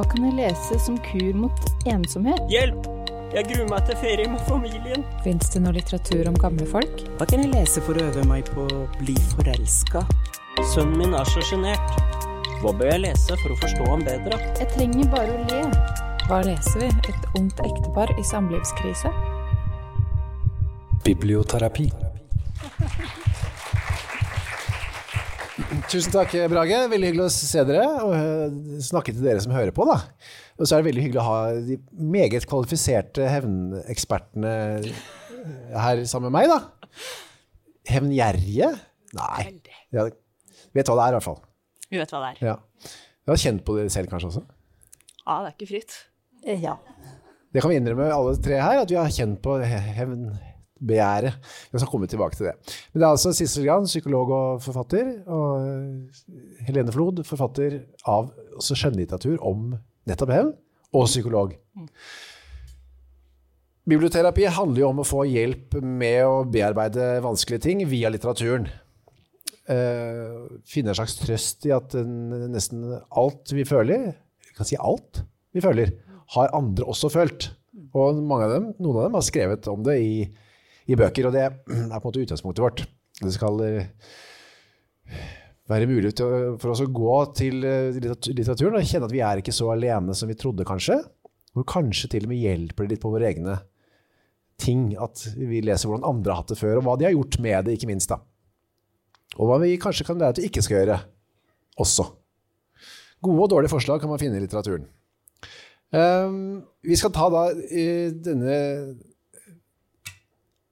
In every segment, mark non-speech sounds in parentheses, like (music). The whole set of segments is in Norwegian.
Hva kan jeg lese som kur mot ensomhet? Hjelp! Jeg gruer meg til ferie med familien. Fins det noe litteratur om gamle folk? Hva kan jeg lese for å øve meg på å bli forelska? Sønnen min er så sjenert. Hva bør jeg lese for å forstå ham bedre? Jeg trenger bare å le. Hva leser vi? Et ungt ektepar i samlivskrise? Biblioterapi. Tusen takk, Brage. Veldig hyggelig å se dere og eh, snakke til dere som hører på. da. Og så er det veldig hyggelig å ha de meget kvalifiserte hevnekspertene her sammen med meg, da. Hevngjerrige? Nei. Ja, vet hva det er, i hvert fall. Vi vet hva det er. Ja. Du har kjent på det selv kanskje også? Ja, det er ikke fritt. Eh, Ja. Det kan vi innrømme alle tre her, at vi har kjent på he- hevnbegjæret. Vi skal komme tilbake til det. Men det er altså Sissel Gran, psykolog og forfatter, og eh, Helene Flod, forfatter av også skjønnlitteratur om nettopp hevn, og psykolog. Biblioterapi handler jo om å få hjelp med å bearbeide vanskelige ting via litteraturen. Eh, finne en slags trøst i at nesten alt vi føler, vi kan si alt vi føler, har andre også følt. Og mange av dem, noen av dem har skrevet om det i, i bøker, og det er på en måte utgangspunktet vårt. Det skal eh, være mulig for oss å gå til eh, litteraturen og kjenne at vi er ikke så alene som vi trodde kanskje. Og kanskje til og med hjelper det litt på våre egne ting at vi leser hvordan andre har hatt det før, og hva de har gjort med det, ikke minst. da. Og hva vi kanskje kan lære at vi ikke skal gjøre også. Gode og dårlige forslag kan man finne i litteraturen. Ehm, vi skal ta da eh, denne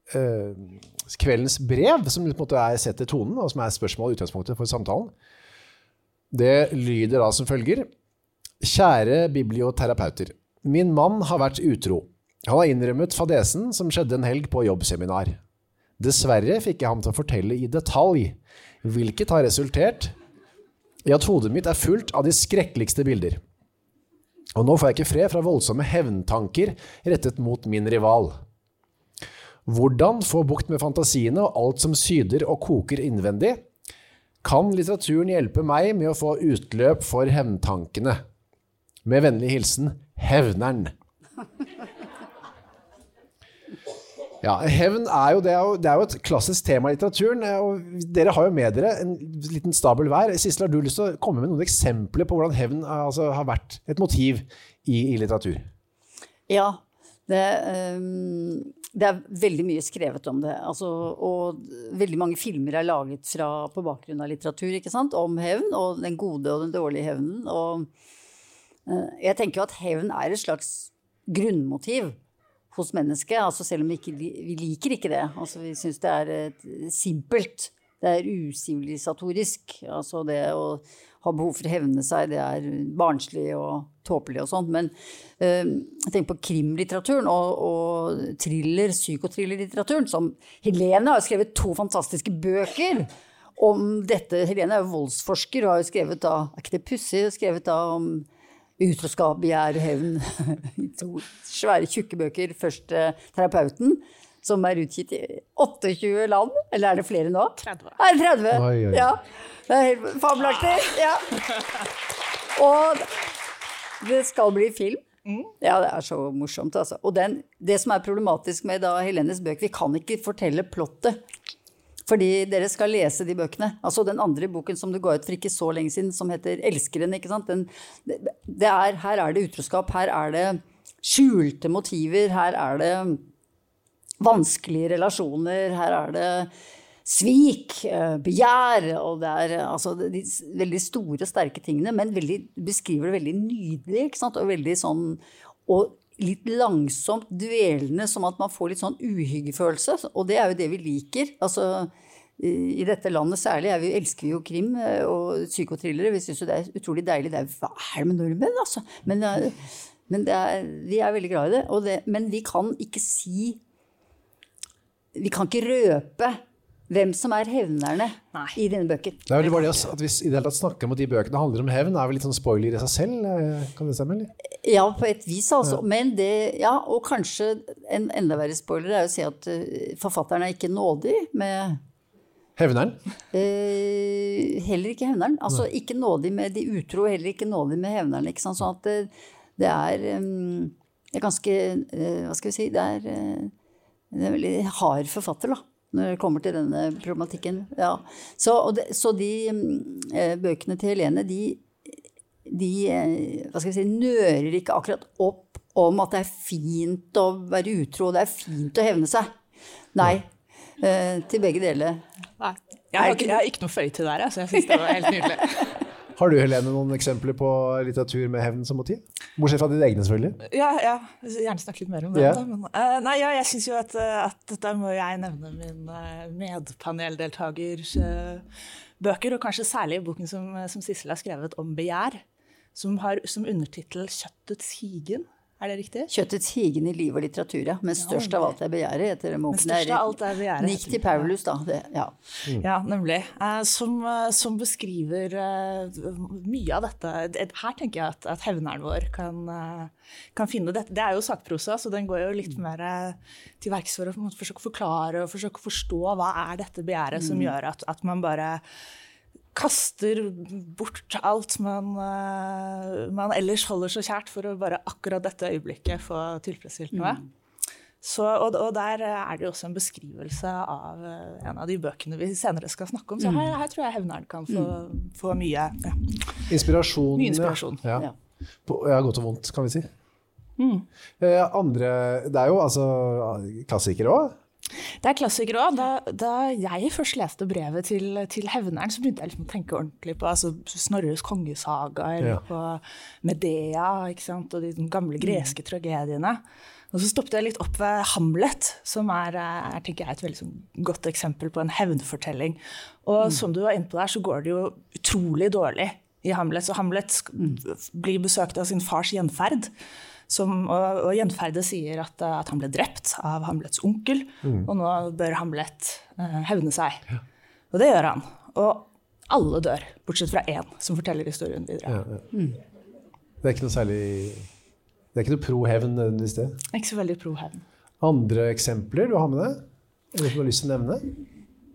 kveldens brev, som på en måte er setter tonen, og som er spørsmål og utgangspunktet for samtalen. Det lyder da som følger. Kjære biblioterapeuter. Min mann har vært utro. Han har innrømmet fadesen som skjedde en helg på jobbseminar. Dessverre fikk jeg ham til å fortelle i detalj, hvilket har resultert i at hodet mitt er fullt av de skrekkeligste bilder. Og nå får jeg ikke fred fra voldsomme hevntanker rettet mot min rival. Hvordan få bukt med fantasiene og alt som syder og koker innvendig? Kan litteraturen hjelpe meg med å få utløp for hevntankene? Med vennlig hilsen Hevneren. Ja, Hevn er jo, det er jo, det er jo et klassisk tema i litteraturen. og Dere har jo med dere en liten stabel hver. Sissel, har du lyst til å komme med noen eksempler på hvordan hevn altså, har vært et motiv i, i litteratur? Ja, det, ehm, det er veldig mye skrevet om det. Altså, og veldig mange filmer er laget fra, på bakgrunn av litteratur ikke sant? om hevn, og den gode og den dårlige hevnen. Og uh, jeg tenker jo at hevn er et slags grunnmotiv hos mennesket. Altså selv om vi, ikke, vi liker ikke det. Altså vi syns det er et, simpelt. Det er usivilisatorisk. Altså det å ha behov for å hevne seg, det er barnslig og tåpelig og sånt. Men eh, jeg tenker på krimlitteraturen og, og thriller, psykothrillerlitteraturen. Som Helene har skrevet to fantastiske bøker om dette. Helene er jo voldsforsker og har jo skrevet da, er ikke det pussig, skrevet da om utroskap, begjær, hevn. (laughs) To svære, tjukke bøker. Først eh, 'Terapeuten', som er utgitt i 28 land. Eller er det flere nå? 30. Er det 30? Oi, oi. Ja. Det er helt fabelaktig. Ja. Og det skal bli film. Ja, det er så morsomt, altså. Og den, det som er problematisk med da Helenes bøker, vi kan ikke fortelle plottet. Fordi dere skal lese de bøkene. Altså den andre boken som du ga ut for ikke så lenge siden, som heter 'Elskeren'. ikke sant? Den, det, det er, her er det utroskap, her er det skjulte motiver, her er det vanskelige relasjoner, her er det svik, eh, begjær, og det er eh, altså de veldig store, sterke tingene, men veldig, beskriver det veldig nydelig, ikke sant, og veldig sånn, og litt langsomt dvelende, som at man får litt sånn uhyggefølelse, og det er jo det vi liker, altså i dette landet særlig vi, elsker jo krim eh, og psykotrillere. Vi syns jo det er utrolig deilig. Det er, hva er det med nordmenn, altså? Men, men er, vi er veldig glad i det, det. Men vi kan ikke si Vi kan ikke røpe hvem som er hevnerne Nei. i dine bøker. Det er vel bare det at vi i det hele tatt snakker om at de bøkene handler om hevn, er vel litt sånn spoiler i seg selv? eh, Kan det stemme, eller? Ja, på et vis, altså. Men det, ja, og kanskje en enda verre spoiler er å si at eh, forfatteren er ikke nådig med Hevneren? Eh, heller ikke hevneren. Altså ikke nådig med de utro, heller ikke nådig med hevneren. Ikke sant? Sånn at det, det er, um, ganske uh, Hva skal vi si Det er, uh, en veldig hard forfatter, da. Når det kommer til denne problematikken. Ja. Så, det, så de eh, bøkene til Helene, de, de eh, hva skal jeg si, nører ikke akkurat opp om at det er fint å være utro, det er fint å hevne seg. Nei. Eh, til begge deler. Nei. Jeg har, ikke, jeg har ikke noe føye til der, så jeg syns det var helt nydelig. (laughs) Har du Helene, noen eksempler på litteratur med hevn som motiv? Bortsett fra dine egne, selvfølgelig. Ja, ja. Gjerne snakke litt mer om det. Ja. Men, uh, nei, ja, jeg syns jo at, eh, at da må jeg nevne min uh, medpaneldeltakers uh, bøker, og kanskje særlig boken som, som Sissel har skrevet om begjær, som har som undertittel 'Kjøttets higen'. Er det riktig? Kjøttets higen i liv og litteratur, ja. Men størst av alt er begjæret, heter det. Men størst av alt er begjæret. Nick til Paulus, da. Det, ja. Ja, nemlig. Eh, som, eh, som beskriver eh, mye av dette. Her tenker jeg at, at hevneren vår kan, kan finne dette. Det er jo sakprosa, så den går jo litt mer eh, til verks for å forsøke å forklare og forsøke å forstå hva er dette begjæret som gjør at, at man bare kaster bort alt man, eh, man ellers holder så kjært for å bare akkurat dette øyeblikket få tilfredsstilt noe. Så, og, og der er det jo også en beskrivelse av eh, en av de bøkene vi senere skal snakke om. Så her, her tror jeg hevneren kan få, få mye. Ja. Inspirasjon. Mye inspirasjon. Ja. Ja. På, ja, godt og vondt, kan vi si. Eh, andre Det er jo altså klassikere òg. Det er klassikere òg. Da, da jeg først leste brevet til, til hevneren, så begynte jeg liksom å tenke ordentlig på altså, Snorres kongesaga eller Ja. på Medea og de gamle greske tragediene. Og så stoppet jeg litt opp ved Hamlet, som er, er tenker jeg, et veldig sånn godt eksempel på en hevnfortelling. Og som du var inne på der, så går det jo utrolig dårlig i Hamlet. Så Hamlet mm. blir besøkt av sin fars gjenferd. Som, og, og gjenferdet sier at, eh, at han ble drept av Hamlets onkel, og nå bør Hamlet eh, hevne seg. Og det gjør han. Og alle dør, bortsett fra én, som forteller historien videre. Det er ikke noe særlig Det er ikke noe pro hevn nødvendigvis, det. Ikke så veldig pro hevn. Andre eksempler du har med deg? Eller som du har lyst til å nevne?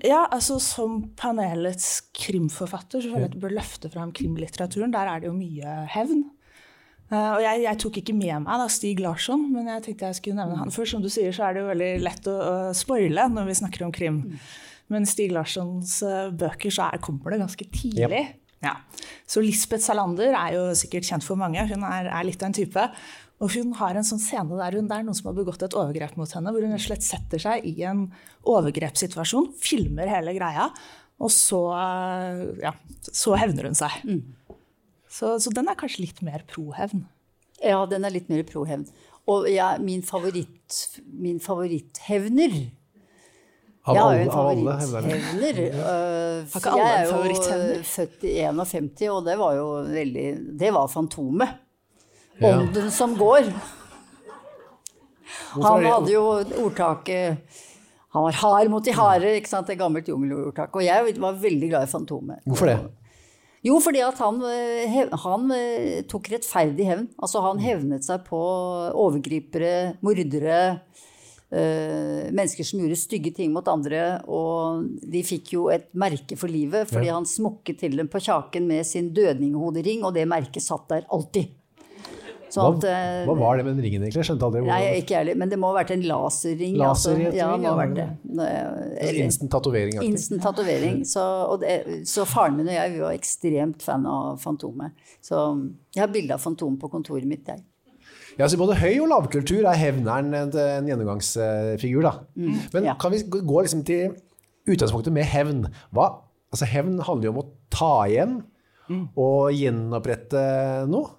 Ja, altså Som panelets krimforfatter så føler jeg at du bør løfte fram krimlitteraturen. Der er det jo mye hevn. Eh, og jeg, jeg tok ikke med meg da, Stig Larsson, men jeg tenkte jeg skulle nevne han. For som du sier, så er det jo veldig lett å, å spoile når vi snakker om krim. Men Stig Larssons uh, bøker så er, kommer det ganske tidlig. Ja. Så Lisbeth Salander er jo sikkert kjent for mange. Hun er, er litt av en type. Og hun har en sånn scene der hun, det er noen som har begått et overgrep mot henne, hvor hun slett setter seg i en overgrepssituasjon, filmer hele greia, og så, eh, ja, så hevner hun seg. Så, så den er kanskje litt mer pro-hevn. ja, den er litt mer pro hevn. Og ja, min, favoritt, min favoritthevner Av Jeg har alle, jo en favoritthevner. (laughs) øh, jeg er jo øh, født i 51, og det var jo veldig Det var Fantomet. Ja. Ånden som går. Han hadde jo ordtaket Han var hard mot de harde, ikke sant? det gammelt jungelordtaket. Og jeg var veldig glad i Fantomet. Hvorfor det? Jo, fordi at han, øh, han øh, tok rettferdig hevn. Altså han hevnet seg på overgripere, mordere, øh, mennesker som gjorde stygge ting mot andre. Og de fikk jo et merke for livet, fordi Ja. han smukket til dem på kjaken med sin dødninghodering, og det merket satt der alltid. Så Hva, at, øh, hva var det med den ringen, egentlig? Jeg skjønte aldri Nei, ikke ærlig, men det må ha vært en laserring. Laserretring, altså. Ja, det må ha vært det. Eller- Instant tatovering. Instant tatovering. Så, det- så faren min og jeg vi var ekstremt fan av Fantomet. Så jeg har bilde av Fantomet på kontoret mitt. der. Ja, så både høy- og lavkultur er hevneren en, en gjennomgangsfigur, da. Men Mm, ja. kan vi gå gå liksom til utgangspunktet med hevn? Hva? Altså, hevn handler jo om å ta igjen Mm. og gjenopprette noe.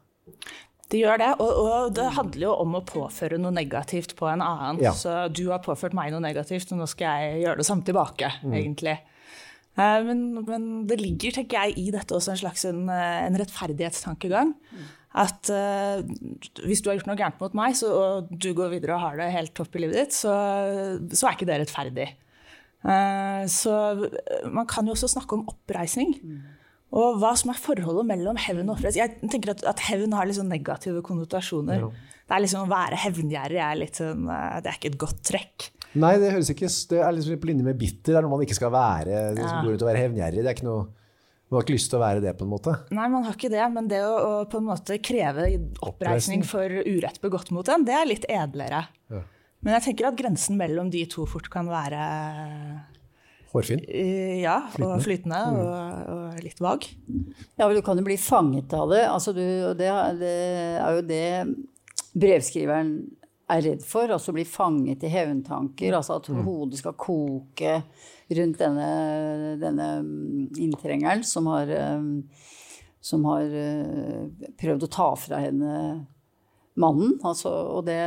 Det gjør det, og, og det handler jo om å påføre noe negativt på en annen. Ja. Så du har påført meg noe negativt, og nå skal jeg gjøre det samme tilbake, egentlig. Eh, Men, men det ligger, tenker jeg, i dette også en slags en, eh, en rettferdighetstankegang. At uh, hvis du har gjort noe gærent mot meg, så, og du går videre og har det helt topp i livet ditt, så, så er ikke det rettferdig. Uh, så man kan jo også snakke om oppreisning. Og hva som er forholdet mellom hevn og offerhet. Jeg tenker at, at hevn har litt sånn negative konnotasjoner. Det er liksom Å være hevngjerrig er litt sånn, eh, det er ikke et godt trekk. Nei, det høres ikke Det er liksom på linje med bitter. Det er noe man ikke skal være. Det Ja. går ut å være hevngjerrig. Det er ikke noe Man har ikke lyst til å være det, på en måte. Nei, man har ikke det, men det å, å på en måte kreve oppreisning for urett begått mot en, det er litt edlere. Ja. Men jeg tenker at grensen mellom de to fort kan være Hårfin. eh, ja, og flytende og, og litt vag. Ja, men du kan jo bli fanget av det. Altså, du, og det, det er jo det brevskriveren er redd for. Altså bli fanget i hevntanker. Altså at hodet skal koke rundt denne, denne mm, inntrengeren som har, som har eh, prøvd å ta fra henne mannen. Altså, og, det,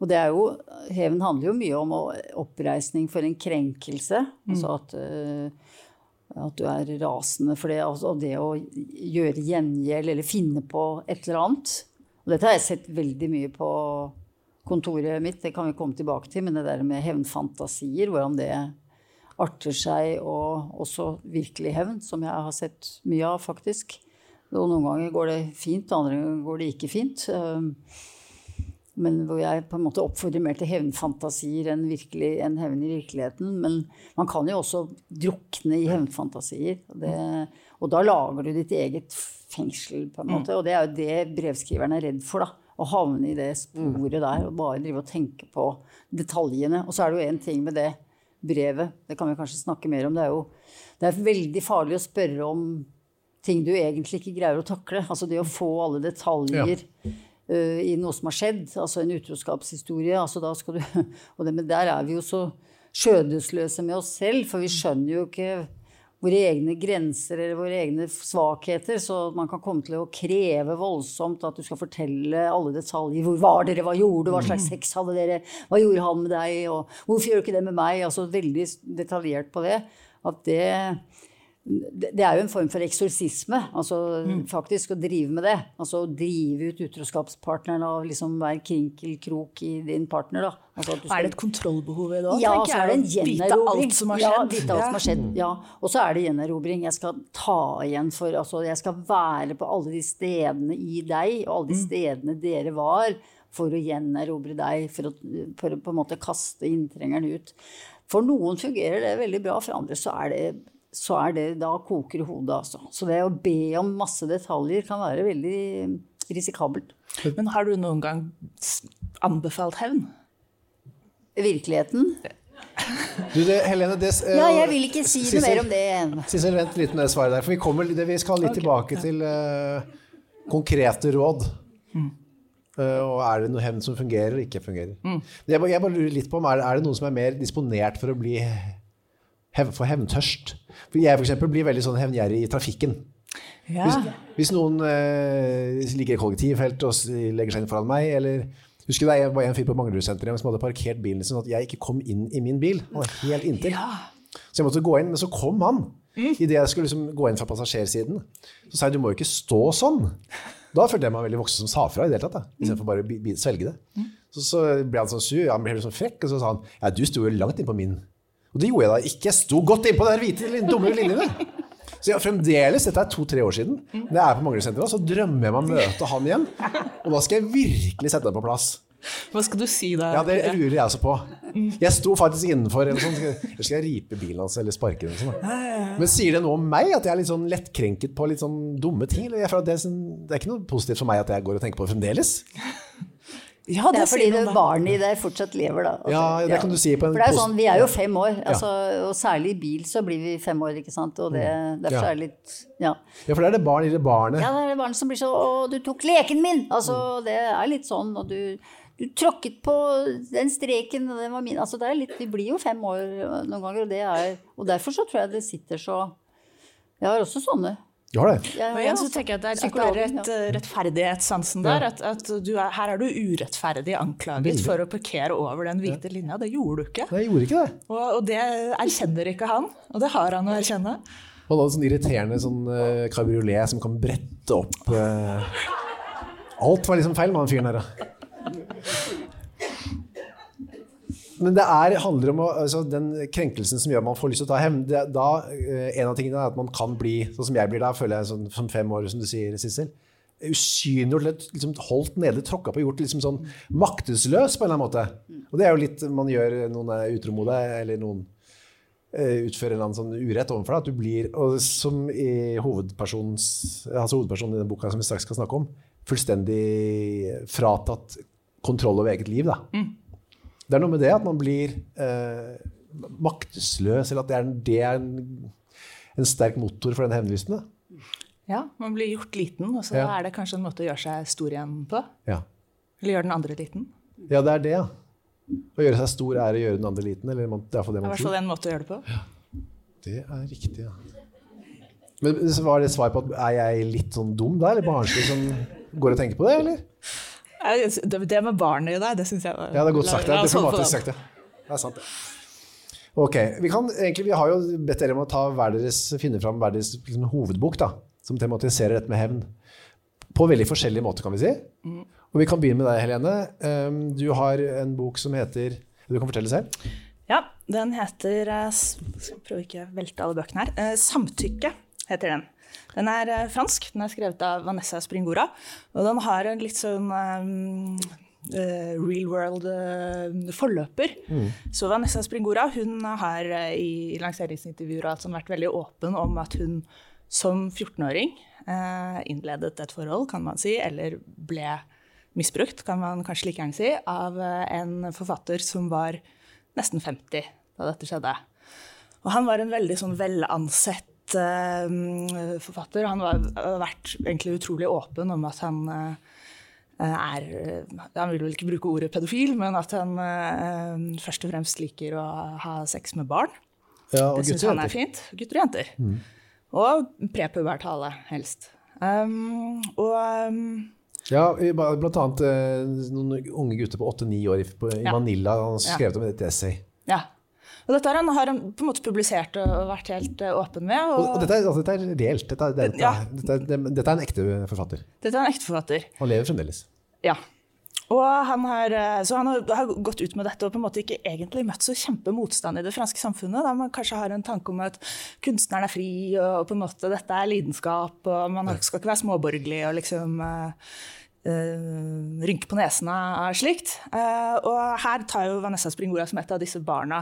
og det er jo Heven handler jo mye om oppreisning for en krenkelse. Altså at eh, at du er rasende for det. Altså det å gjøre gjengjeld eller finne på et eller annet. Og dette har jeg sett veldig mye på kontoret mitt, det kan vi komme tilbake til. Men det der med hevnfantasier, hvordan det arter seg, og også virkelig hevn, som jeg har sett mye av, faktisk. Noen ganger går det fint, andre ganger går det ikke fint. Um, men hvor jeg på en måte oppfordrer mer til hevnfantasier enn, virkelig, enn hevn i virkeligheten. Men man kan jo også drukne i hevnfantasier. Det, og da lager du ditt eget fengsel, på en måte. Og det er jo det brevskriveren er redd for. da, Å havne i det sporet der og bare drive og tenke på detaljene. Og så er det jo én ting med det brevet, det kan vi kanskje snakke mer om. Det er jo det er veldig farlig å spørre om ting du egentlig ikke greier å takle. Altså det å få alle detaljer uh, i noe som har skjedd, altså en utroskapshistorie. Altså da skal du, (laughs) og det, men der er vi jo så skjødesløse med oss selv, for vi skjønner jo ikke våre egne grenser eller våre egne svakheter. Så man kan komme til å kreve voldsomt at du skal fortelle alle detaljer. Hvor var dere, hva gjorde du, hva slags sex hadde dere, hva gjorde han med deg, og hvorfor gjør du ikke det med meg? Altså veldig detaljert på det. At det det er jo en form for eksorsisme, altså faktisk å drive med det. Altså å drive ut utroskapspartneren og liksom være krinkelkrok i din partner. da. Altså at du Er det et kontrollbehov i det òg? ja, så er det en Vite gjenerobring. alt som har Ja, skjedd. vite alt som har skjedd. Ja. Og så er det gjenerobring. Jeg skal ta igjen for altså, Jeg skal være på alle de stedene i deg, og alle de stedene dere var, for å gjenerobre deg, for å, for å på en måte kaste inntrengeren ut. For noen fungerer det veldig bra, for andre så er det så er det, da koker hodet, altså. Så det å be om masse detaljer kan være veldig risikabelt. Men har du noen gang anbefalt hevn? Virkeligheten? Du, det, Helene, det, eh, Ja, jeg vil ikke si noe mer om det. Sissel, vent litt med det svaret der. For vi, kommer, det, vi skal litt tilbake til uh, konkrete råd. Uh, og er det noe hevn som fungerer og ikke fungerer. Jeg, bare- jeg bare lurer litt på om er, det- er det noen som er mer disponert for å bli for hevntørst? For jeg for eksempel blir veldig sånn hevngjerrig i trafikken. Ja. Hvis, hvis noen eh, ligger i kollektivfelt og legger seg inn foran meg, eller Husker du det var en fyr på Manglerudsenteret som hadde parkert bilen sin sånn at jeg ikke kom inn i min bil. Han var helt inntil. Så jeg måtte gå inn, men så kom han. Idet jeg skulle liksom gå inn fra passasjersiden. Så sa jeg du må jo ikke stå sånn. Da følte jeg meg veldig voksen som sa fra i det hele tatt. Istedenfor bare å svelge det. Så, så ble han sånn sur, han ble helt sånn frekk, og så sa han ja, du sto jo langt innpå min. Og det gjorde jeg da ikke. Jeg sto godt innpå de hvite dumme linjene. Så jeg, fremdeles, dette er to-tre år siden, når jeg er på Manglersenteret, så drømmer jeg meg å møte han igjen. Og da skal jeg virkelig sette det på plass. Hva skal du si da? Ja, det lurer jeg også på. Jeg sto faktisk innenfor, eller sånn, skal jeg ripe bilen hans eller sparke den? Sånn. Men sier det noe om meg, at jeg er litt sånn lettkrenket på litt sånn dumme ting? Det, er sånn, det er ikke noe positivt for meg at jeg går og tenker på det fremdeles? Ja, Det er fordi det barnet i deg fortsatt lever, da. Altså, Ja, det kan du si på en For det er jo sånn, Vi er jo fem år, altså, og særlig i bil så blir vi fem år, ikke sant. Og det, derfor Ja. er det litt Ja. Ja, for det er det barn i det barnet. ja, det er det barnet som blir så Å, du tok leken min! Altså, det er litt sånn, og du du tråkket på den streken, og den var min. Altså, det er litt, vi blir jo fem år noen ganger, og det er Og derfor så tror jeg det sitter så Jeg har også sånne. Du har det? Ja, igjen så tenker jeg at det er, at det er et, eh, rettferdighetssansen der. At, at du er, her er du urettferdig anklaget Veldig. for å parkere over den hvite linja. Det gjorde du ikke. Nei, jeg gjorde ikke det. Og, og det erkjenner ikke han. Og det har han å erkjenne. Han hadde sånn irriterende sånn uh, kabriolet som kan brette opp uh... Alt var liksom feil med han fyren der, da. Men det er, handler om altså, den krenkelsen som gjør at man får lyst til å ta hevn. Da, eh, en av tingene er at man kan bli, sånn som jeg blir da, føler jeg sånn, som fem år, som du sier, Sissel. usynliggjort, liksom holdt nede, tråkka på, gjort liksom sånn maktesløs på en eller annen måte. Og det er jo litt man gjør noen er utro mot deg, eller noen eh, utfører en eller annen sånn urett overfor deg. At du blir, og som i altså hovedpersonen i den boka som vi straks skal snakke om, fullstendig fratatt kontroll over eget liv. Da. Det er noe med det at man blir eh, maktesløs, eller at det er, en- det er en, en sterk motor for den hevnlysten. Ja, man blir gjort liten, og så Ja. er det kanskje en måte å gjøre seg stor igjen på. Ja. Eller gjøre den andre liten. ja, det er det, ja. Å gjøre seg stor er å gjøre den andre liten, eller man, det er det i hvert fall en måte å gjøre det på. Det er riktig, ja. Men var det svar på at er jeg litt sånn dum da, eller barnslig som går og tenker på det, eller? Det med barnet i deg, det syns jeg var Ja, det er godt sagt. Det er diplomatisk sagt, ja. Det er sant, det. Ok, vi, kan, egentlig, vi har jo bedt dere om å ta hver deres, finne fram hver deres liksom, hovedbok da, som tematiserer dette med hevn. På veldig forskjellige måter, kan vi si. Og vi kan begynne med deg, Helene. Um, du har en bok som heter Du kan fortelle selv. Ja, den heter eh, Skal prøve ikke å velte alle bøkene her. Eh, 'Samtykke' heter den. Den er eh, fransk. Den er skrevet av Vanessa Springora. Og den har en litt sånn um, Uh, real world eh, forløper. Så Vanessa Springora hun har uh, i lanseringsintervjuer og alt sånn vært veldig åpen om at hun som 14-åring eh, innledet et forhold, kan man si, eller ble misbrukt, kan man kanskje like gjerne si, av en forfatter som var nesten 50 da dette skjedde. Og han var en veldig sånn velansett eh, forfatter. Han har vært egentlig utrolig åpen om at han eh, er Han vil vel ikke bruke ordet pedofil, men at han eh, først og fremst liker å ha sex med barn. Ja, og Det syns han er fint. Gutter og jenter. Og prepubertale, helst. Um, og um, Ja, blant annet noen unge gutter på 8-9 år i. Manila han har Ja. om et essay. ja. Og dette har han, har han på en måte publisert og vært helt eh, åpen med. Og, Og, dette, er, altså, dette er reelt. Dette er, dette, Ja. er- dette, er, en ekte forfatter. dette er en ekte forfatter. Han lever fremdeles. Ja. Og han har, eh, så han har, har gått ut med dette og på en måte ikke egentlig møtt så kjempemotstand i det franske samfunnet. Da man kanskje har en tanke om at kunstneren er fri, og på en måte dette er lidenskap, og man skal ikke være småborgerlig og liksom Uh, rynke på nesen av slikt. Uh, og her tar jo Vanessa Springora som et av disse barna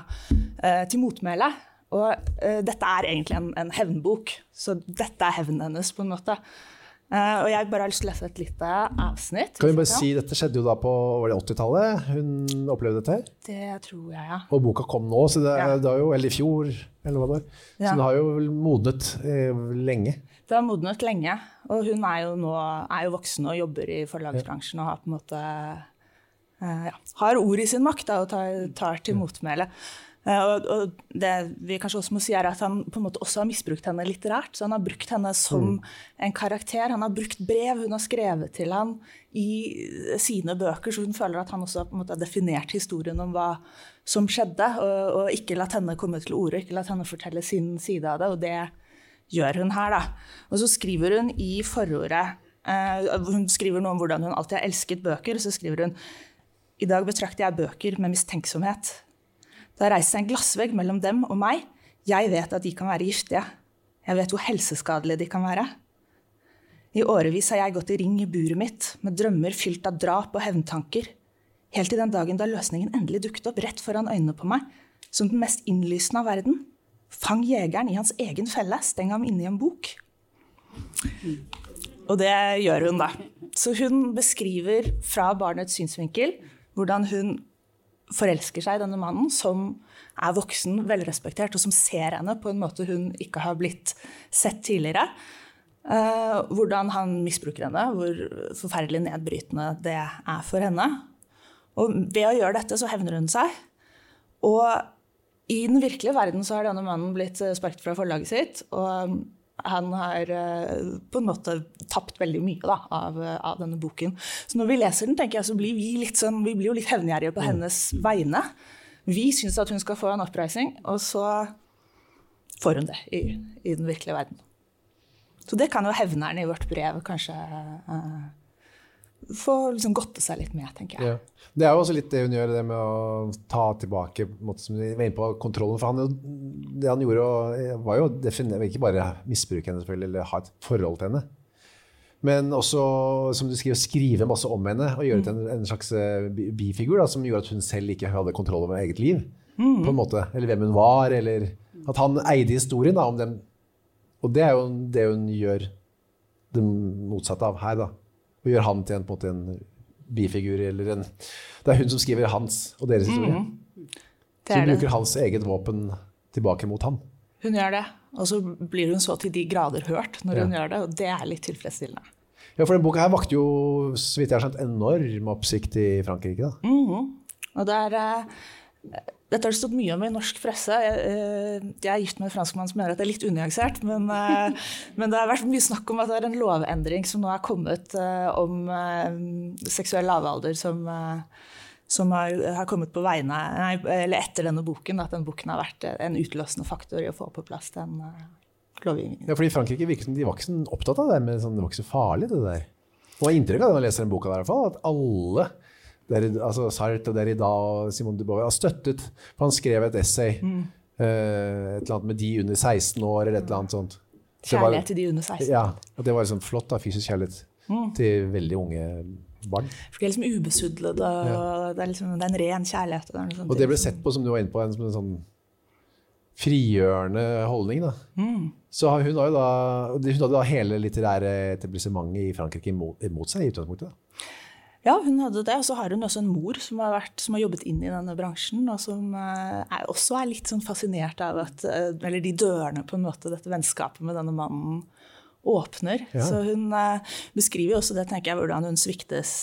til motmæle. Og eh, dette er egentlig en, en hevnbok, så dette er hevnen hennes, på en måte. Uh, og jeg bare har lyst til å lese et lite avsnitt. Kan vi bare si, Dette skjedde jo da på 80-tallet hun opplevde dette. her. Det tror jeg, ja. Og boka kom nå, så det, Ja. det jo, eller i fjor, eller hva det var. Ja. Så det har jo modnet eh, lenge. Det har modnet lenge. Og hun er jo nå er jo voksen og jobber i forlagsbransjen og har på en måte uh, ja, har ord i sin makt da, og tar, tar til motmæle. Eh, og, og det vi kanskje også må si er at Han på en måte også har misbrukt henne litterært. så Han har brukt henne som en karakter. Han har brukt brev hun har skrevet til han i sine bøker, så hun føler at han også på en måte har definert historien om hva som skjedde, og, og ikke latt henne komme til orde, ikke latt henne fortelle sin side av det. og det gjør hun her, da. Og så skriver hun i forordet eh, Hun skriver noe om hvordan hun alltid har elsket bøker. og Så skriver hun i dag betrakter jeg bøker med mistenksomhet. Det har reist seg en glassvegg mellom dem og meg. Jeg vet at de kan være giftige. Jeg vet hvor helseskadelige de kan være. I årevis har jeg gått i ring i buret mitt med drømmer fylt av drap og hevntanker. Helt til den dagen da løsningen endelig dukket opp rett foran øynene på meg, som den mest innlysende av verden. Fang jegeren i hans egen felle, steng ham inne i en bok. Og det gjør hun, da. Så hun beskriver fra barnets synsvinkel hvordan hun forelsker seg i denne mannen, som er voksen, velrespektert, og som ser henne på en måte hun ikke har blitt sett tidligere. Uh, hvordan han misbruker henne, hvor forferdelig nedbrytende det er for henne. Og ved å gjøre dette så hevner hun seg. Og i den virkelige verden så har denne mannen blitt eh, sparket fra forlaget sitt. Og han har eh, på en måte tapt veldig mye da, av, av denne boken. Så når vi leser den, tenker jeg, så blir vi litt sånn, vi blir jo litt hevngjerrige på hennes vegne. Vi syns at hun skal få en oppreisning, og så får hun det i, i den virkelige verden. Så det kan jo hevneren i vårt brev kanskje eh, få liksom godte seg litt med, tenker jeg. Ja. Det er jo også litt det hun gjør, det med å ta tilbake måte, som var inne på, kontrollen. For han, det han gjorde, var jo å ikke bare misbruke henne selvfølgelig, eller ha et forhold til henne. Men også, som du skriver, skrive masse om henne og gjøre til en, en slags eh, bifigur da, som gjorde at hun selv ikke hadde kontroll over eget liv. på en måte. Eller hvem hun var, eller at han eide historien da, om dem. Og det er jo det hun gjør det motsatte av her, da. Og gjør han til en, på en, måte en bifigur, eller en Det er hun som skriver hans og deres historie. Det Så hun det. bruker hans eget våpen tilbake mot ham. Hun gjør det. Og så blir hun så til de grader hørt når hun gjør det, og det er litt tilfredsstillende. Ja, for den boka her vakte jo, så vidt jeg har skjønt, enorm oppsikt i Frankrike. da. Og det er, eh, dette har det stått mye om i norsk presse. Jeg, eh, jeg er gift med en franskmann som mener at det er litt unyansert. Men, eh, men det har vært mye snakk om at det er en lovendring som nå er kommet eh, om seksuell lavalder, som, som har, har kommet på vegne, nei, eller etter denne boken. At den boken har vært en utløsende faktor i å få på plass den lovgivningen. Ja, fordi Frankrike virket som de var ikke så opptatt av det, men sånn, det var ikke så farlig, det der. Og jeg har inntrykk av det når jeg leser den boka der, at alle, Derrida, altså Sartre og Derrida og Simone de Beauvoir, har støttet. For han skrev et essay, eh, et eller annet med de under 16 år, eller et eller annet sånt. Kjærlighet til de under 16. Ja, og det var liksom flott, da, fysisk kjærlighet til veldig unge barn. For de er liksom ubesudlede, og det, er liksom, det er en ren kjærlighet. Det, sånt. Og det ble sett på, som du var inne på, en, som en sånn frigjørende holdning. Da. Så hun, har jo da, hun hadde da hele litterære etablissementet i Frankrike imot, imot seg i utgangspunktet. Da. Ja, hun hadde det. Og så har hun også en mor som har, vært, som har jobbet inn i denne bransjen, og som eh, er, også er litt sånn fascinert av at eh, Eller de dørene på en måte dette vennskapet med denne mannen åpner. Ja. Så hun eh, beskriver også det, tenker jeg, hvordan hun sviktes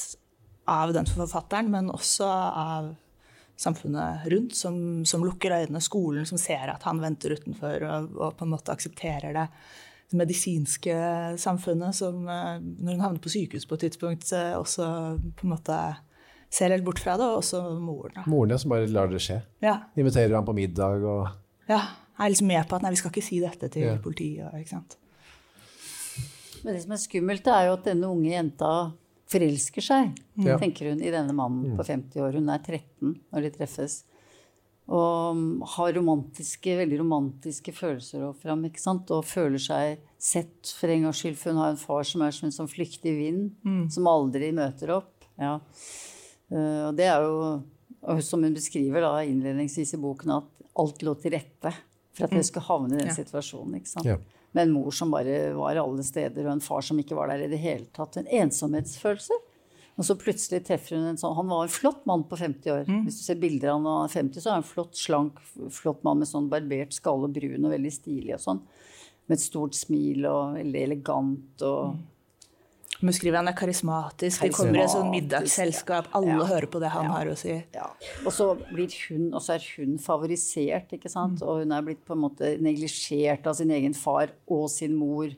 av den forfatteren, men også av samfunnet rundt, som, som lukker øynene, skolen som ser at han venter utenfor og, og på en måte aksepterer det. Det medisinske samfunnet som eh, når hun havner på sykehus på et tidspunkt, også på en måte ser helt bort fra det, og også moren. Da. Moren som bare lar det skje. Ja, Inviterer ham på middag og ja, er liksom med på at nei, vi skal ikke si dette til Ja. politiet. Ikke sant? Men det som er skummelt, er jo at denne unge jenta forelsker seg, mm. tenker hun, i denne mannen på 50 år. Hun er 13 når de treffes. Og um, har romantiske, veldig romantiske følelser opp fram, ikke sant? Og føler seg sett for en gangs skyld, for hun har en far som er som en sånn flyktig vind, som aldri møter opp. Ja. Eh, og det er jo, og som hun beskriver da innledningsvis i boken, at alt lå til rette for at jeg skulle havne i den Ja. situasjonen. ikke sant? Ja. Med en mor som bare var alle steder, og en far som ikke var der i det hele tatt. En ensomhetsfølelse. Og så plutselig treffer hun en sånn Han var en flott mann på 50 år. Hvis du ser bilder av han er 50, så er han en flott, slank, flott mann med sånn barbert skalle, brun og veldig stilig og sånn. Med et stort smil og veldig elegant og Hun skriver han er karismatisk. det kommer et sånn middagsselskap, alle Ja. hører på det han har å si. Ja. Og så blir hun, og så er hun favorisert, ikke sant. Og hun er blitt på en måte neglisjert av sin egen far og sin mor.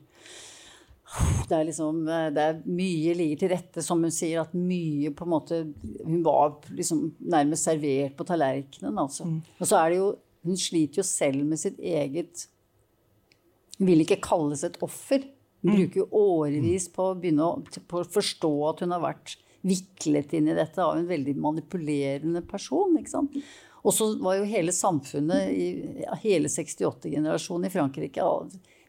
Det er liksom Det er mye ligger til rette, som hun sier, at mye på en måte Hun var liksom nærmest servert på tallerkenen, altså. Og så er det jo Hun sliter jo selv med sitt eget Hun vil ikke kalles et offer. Hun bruker jo årevis på å begynne å, på å forstå at hun har vært viklet inn i dette av en veldig manipulerende person. ikke sant? Og så var jo hele samfunnet, i, hele 68-generasjonen i Frankrike,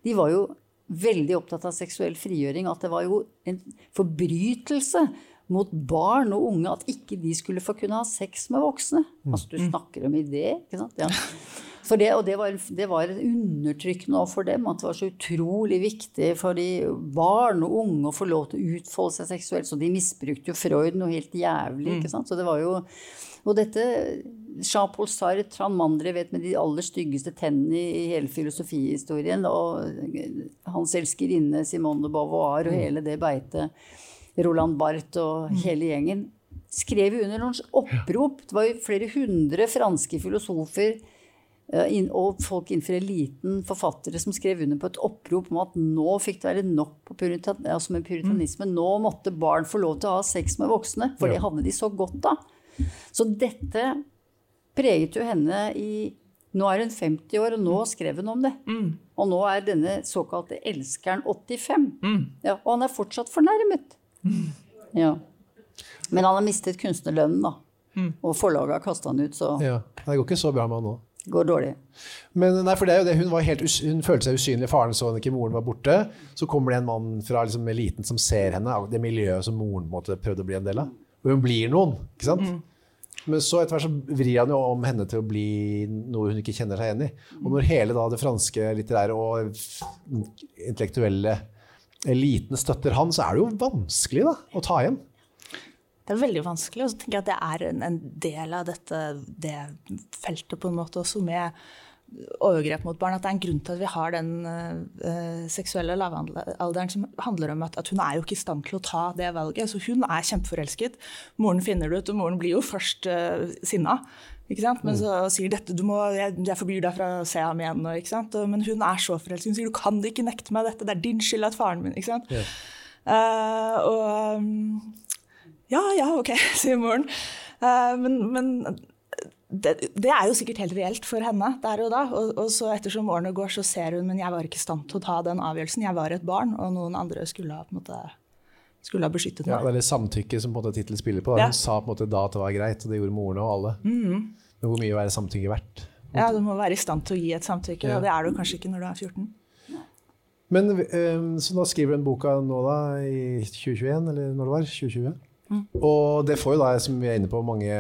de var jo veldig opptatt av seksuell frigjøring. At det var jo en forbrytelse mot barn og unge at ikke de skulle få kunne ha sex med voksne. Altså du snakker om idé, ikke sant? Ja. For det, og det var, det var undertrykkende overfor for dem at det var så utrolig viktig for de barn og unge å få lov til å utfolde seg seksuelt. Så de misbrukte jo Freud noe helt jævlig. ikke sant? Så det var jo, Og dette Jean-Paul Sartre, han mannen vet med de aller styggeste tennene i, hele filosofihistorien, og hans elskerinne Simone de Beauvoir og hele det beitet, Roland Barth og hele gjengen, skrev under noen opprop. Det var jo flere hundre franske filosofer eh, og folk innenfor eliten, forfattere, som skrev under på et opprop om at nå fikk det være nok på puritan, altså med puritanisme. Nå måtte barn få lov til å ha sex med voksne, for det hadde de så godt av. Så dette preget jo henne i Nå er hun 50 år, og nå skrev hun om det. Og nå er denne såkalte elskeren 85. Ja, og han er fortsatt fornærmet. Ja. Men han har mistet kunstnerlønnen, da. Og forlaget har kasta han ut, så Ja, Det går ikke så bra med han nå. går dårlig. Men nei, for det er jo det, hun, var helt, hun følte seg usynlig. Faren så henne ikke, moren var borte. Så kommer det en mann fra liksom, eliten som ser henne, det miljøet som moren måte, prøvde å bli en del av. Og hun blir noen, ikke sant? Men så etter hvert så vrir han jo om henne til å bli noe hun ikke kjenner seg igjen i. Og når hele da det franske litterære og intellektuelle eliten støtter han, så er det jo vanskelig da, å ta igjen. Det er veldig vanskelig. Og så tenker jeg at det er en, del av dette det feltet på en måte også med overgrep mot barn. At det er en grunn til at vi har den uh, seksuelle lavalderen som handler om at, at hun er jo ikke i stand til å ta det valget. Så hun er kjempeforelsket. Moren finner det ut, og moren blir jo først uh, sinna. Men så sier dette, du må, jeg, jeg forbyr deg fra å se ham igjen. Og, men hun er så forelsket. Hun sier du kan ikke nekte meg dette, det er din skyld at faren min ikke sant? Eh, og um, ja, ja, ok, (laughs) sier moren. Uh, men men det, det er jo sikkert helt reelt for henne der og da. Og, og så ettersom årene går, så ser hun men jeg var ikke i stand til å ta den avgjørelsen. Jeg var et barn, og noen andre skulle ha, på en måte, skulle ha beskyttet Ja, det er det samtykke som på en måte tittelen spiller på. Da. Ja. Hun sa på en måte da at det var greit, og det gjorde moren og alle. Men hvor mye er samtykke verdt? Ja, Du må være i stand til å gi et samtykke, Ja. og det er du kanskje ikke når du er 14. Men eh, Så da skriver du den boka nå da, i 2021, eller når det var? 2020? Og det får jo da, som vi er inne på, mange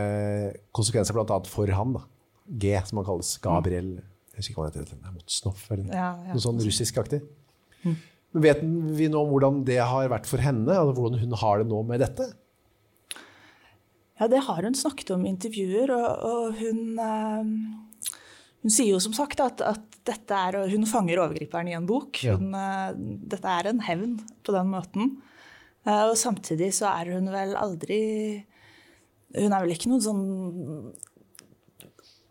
konsekvenser, bl.a. for han. da. G, som han kalles. Gabriel Jeg husker ikke hva han heter. det er Motsnov, eller Ja, ja. noe sånn russiskaktig. Men Vet vi nå hvordan det har vært for henne? Altså hvordan hun har det nå med dette? Ja, det har hun snakket om i intervjuer, og, og hun, eh, hun sier jo som sagt at, at dette er, og hun fanger overgriperen i en bok. Ja. Hun, eh, dette er en hevn på den måten. Eh, og samtidig så er hun vel aldri Hun er vel ikke noen sånn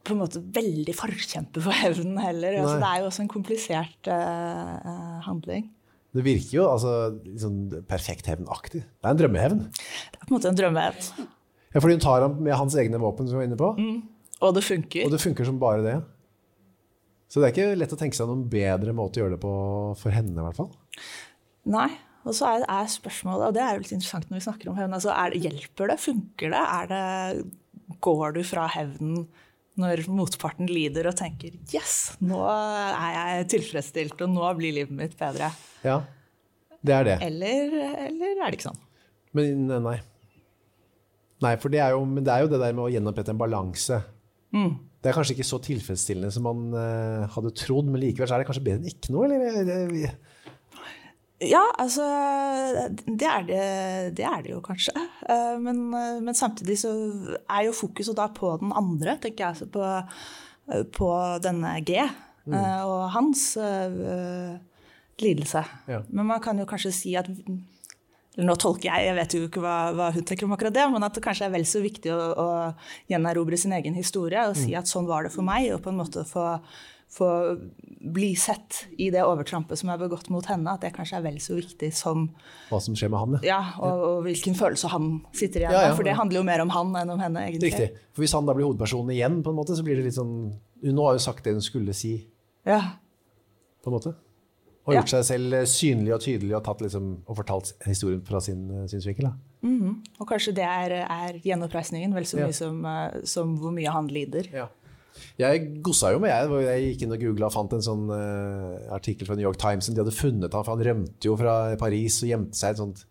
på en måte veldig forkjemper for hevnen heller. Altså, det er jo også en komplisert eh, handling. Det virker jo altså, liksom perfekt hevnaktig. Det er en drømmehevn. Det er på en måte en drømmehevn. Ja, fordi hun tar ham med hans egne våpen, som vi var inne på. Og det funker. Og det funker som bare det. Så det er ikke lett å tenke seg noen bedre måte å gjøre det på for henne, i hvert fall. Nei. Og så er, er spørsmålet, og det er jo litt interessant når vi snakker om hevn, altså er det, hjelper det? Funker det? Er det? Går du fra hevnen når motparten lider og tenker 'yes, nå er jeg tilfredsstilt, og nå blir livet mitt bedre'? Ja, det er det. Eller, eller er det ikke sånn? Men nei. Nei, for det er jo, det er jo det der med å gjenopprette en balanse. Det er kanskje ikke så tilfredsstillende som man uh, hadde trodd, men likevel så er det kanskje bedre enn ikke noe, eller? Ja, altså det er det, det, er det jo kanskje. Eh, Men, eh, men samtidig så er jo fokuset da på den andre, tenker jeg. Altså på, eh, på denne G mm. og hans uh, lidelse. Ja. Men man kan jo kanskje si at eller Nå tolker jeg, jeg vet jo ikke hva, hva hun tenker om akkurat det, men at det kanskje er vel så viktig å, å gjenerobre sin egen historie og si at sånn var det for meg, og på en måte få, få bli sett i det overtrampet som er begått mot henne, at det kanskje er vel så viktig som Hva som skjer med han, ja. ja, og, og hvilken følelse han sitter igjen Ja, med. ja. For det handler jo mer om han enn om henne, egentlig. Riktig. For hvis han da blir hovedpersonen igjen, på en måte, så blir det litt sånn Hun har jo sagt det hun skulle si, Ja. på en måte. Og Ja. gjort seg selv synlig og tydelig og, tatt liksom, og fortalt historien fra sin eh, synsvinkel. Da. Og kanskje det er, er gjenoppreisningen vel så Ja. mye som, eh, som hvor mye han lider. Ja. Jeg gossa jo med, jeg. Jeg gikk inn og googla og fant en sånn uh, artikkel fra New York Times. De hadde funnet han, for han rømte jo fra Paris og gjemte seg i et sånt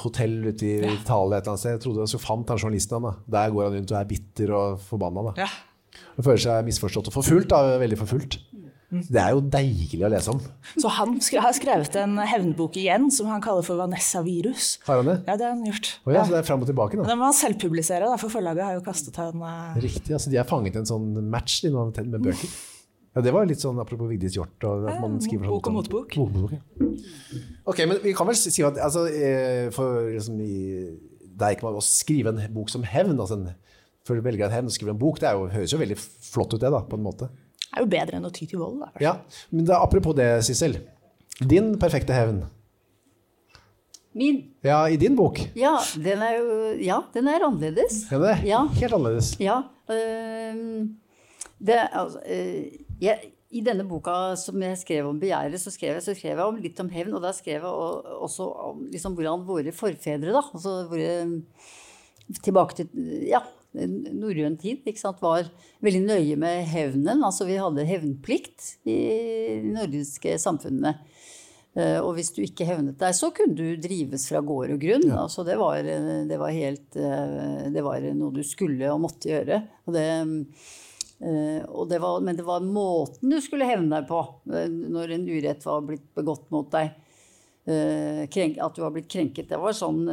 hotell ute i Italia et eller annet sted. Jeg trodde, Så fant han journalisten han da. Der går han rundt og er bitter og forbanna. da. Ja. Han føler seg misforstått og forfulgt. da, Veldig forfulgt. Det er jo deilig å lese om. Så han har skrevet en hevnbok igjen som han kaller for Vanessa-virus. Har han det? Ja, det har han gjort. Oh, ja, så det er fram og tilbake nå. Den må han selvpublisere, da, for forlaget har jo kastet han uh... Riktig. altså De har fanget en sånn match de med bøker. Ja, Det var litt sånn apropos Vigdis Hjorth. Og at man skriver sånn, bok og motbok. Bok ja. Ok, men vi kan vel si at altså, eh, for liksom i, Det er ikke bare å skrive en bok som hevn. Altså en, før du velger en hevn, skrive en bok, det er jo, høres jo veldig flott ut, det, da, på en måte. Er jo bedre enn å ty til vold. Da. Ja, Men det, er apropos det, Sissel. Din perfekte hevn. Min? Ja, i din bok. Ja, den er jo Ja, den er annerledes. Ja, det er Ja. helt annerledes. Ja. Øh, det, altså, øh, jeg, I denne boka som jeg skrev om begjæret, så skrev jeg, så skrev jeg om, litt om hevn. Og da skrev jeg også om liksom, hvordan våre forfedre, da altså våre, Tilbake til ja, norrøn tid, sant, var veldig nøye med hevnen. Altså vi hadde hevnplikt i de nordiske samfunnene. Eh, og hvis du ikke hevnet deg, så kunne du drives fra gård og grunn. Ja. Altså det, var, det, var helt, eh, det var noe du skulle og måtte gjøre. Og det, eh, og det var, men det var måten du skulle hevne deg på når en urett var blitt begått mot deg. At du var blitt krenket. Det var sånn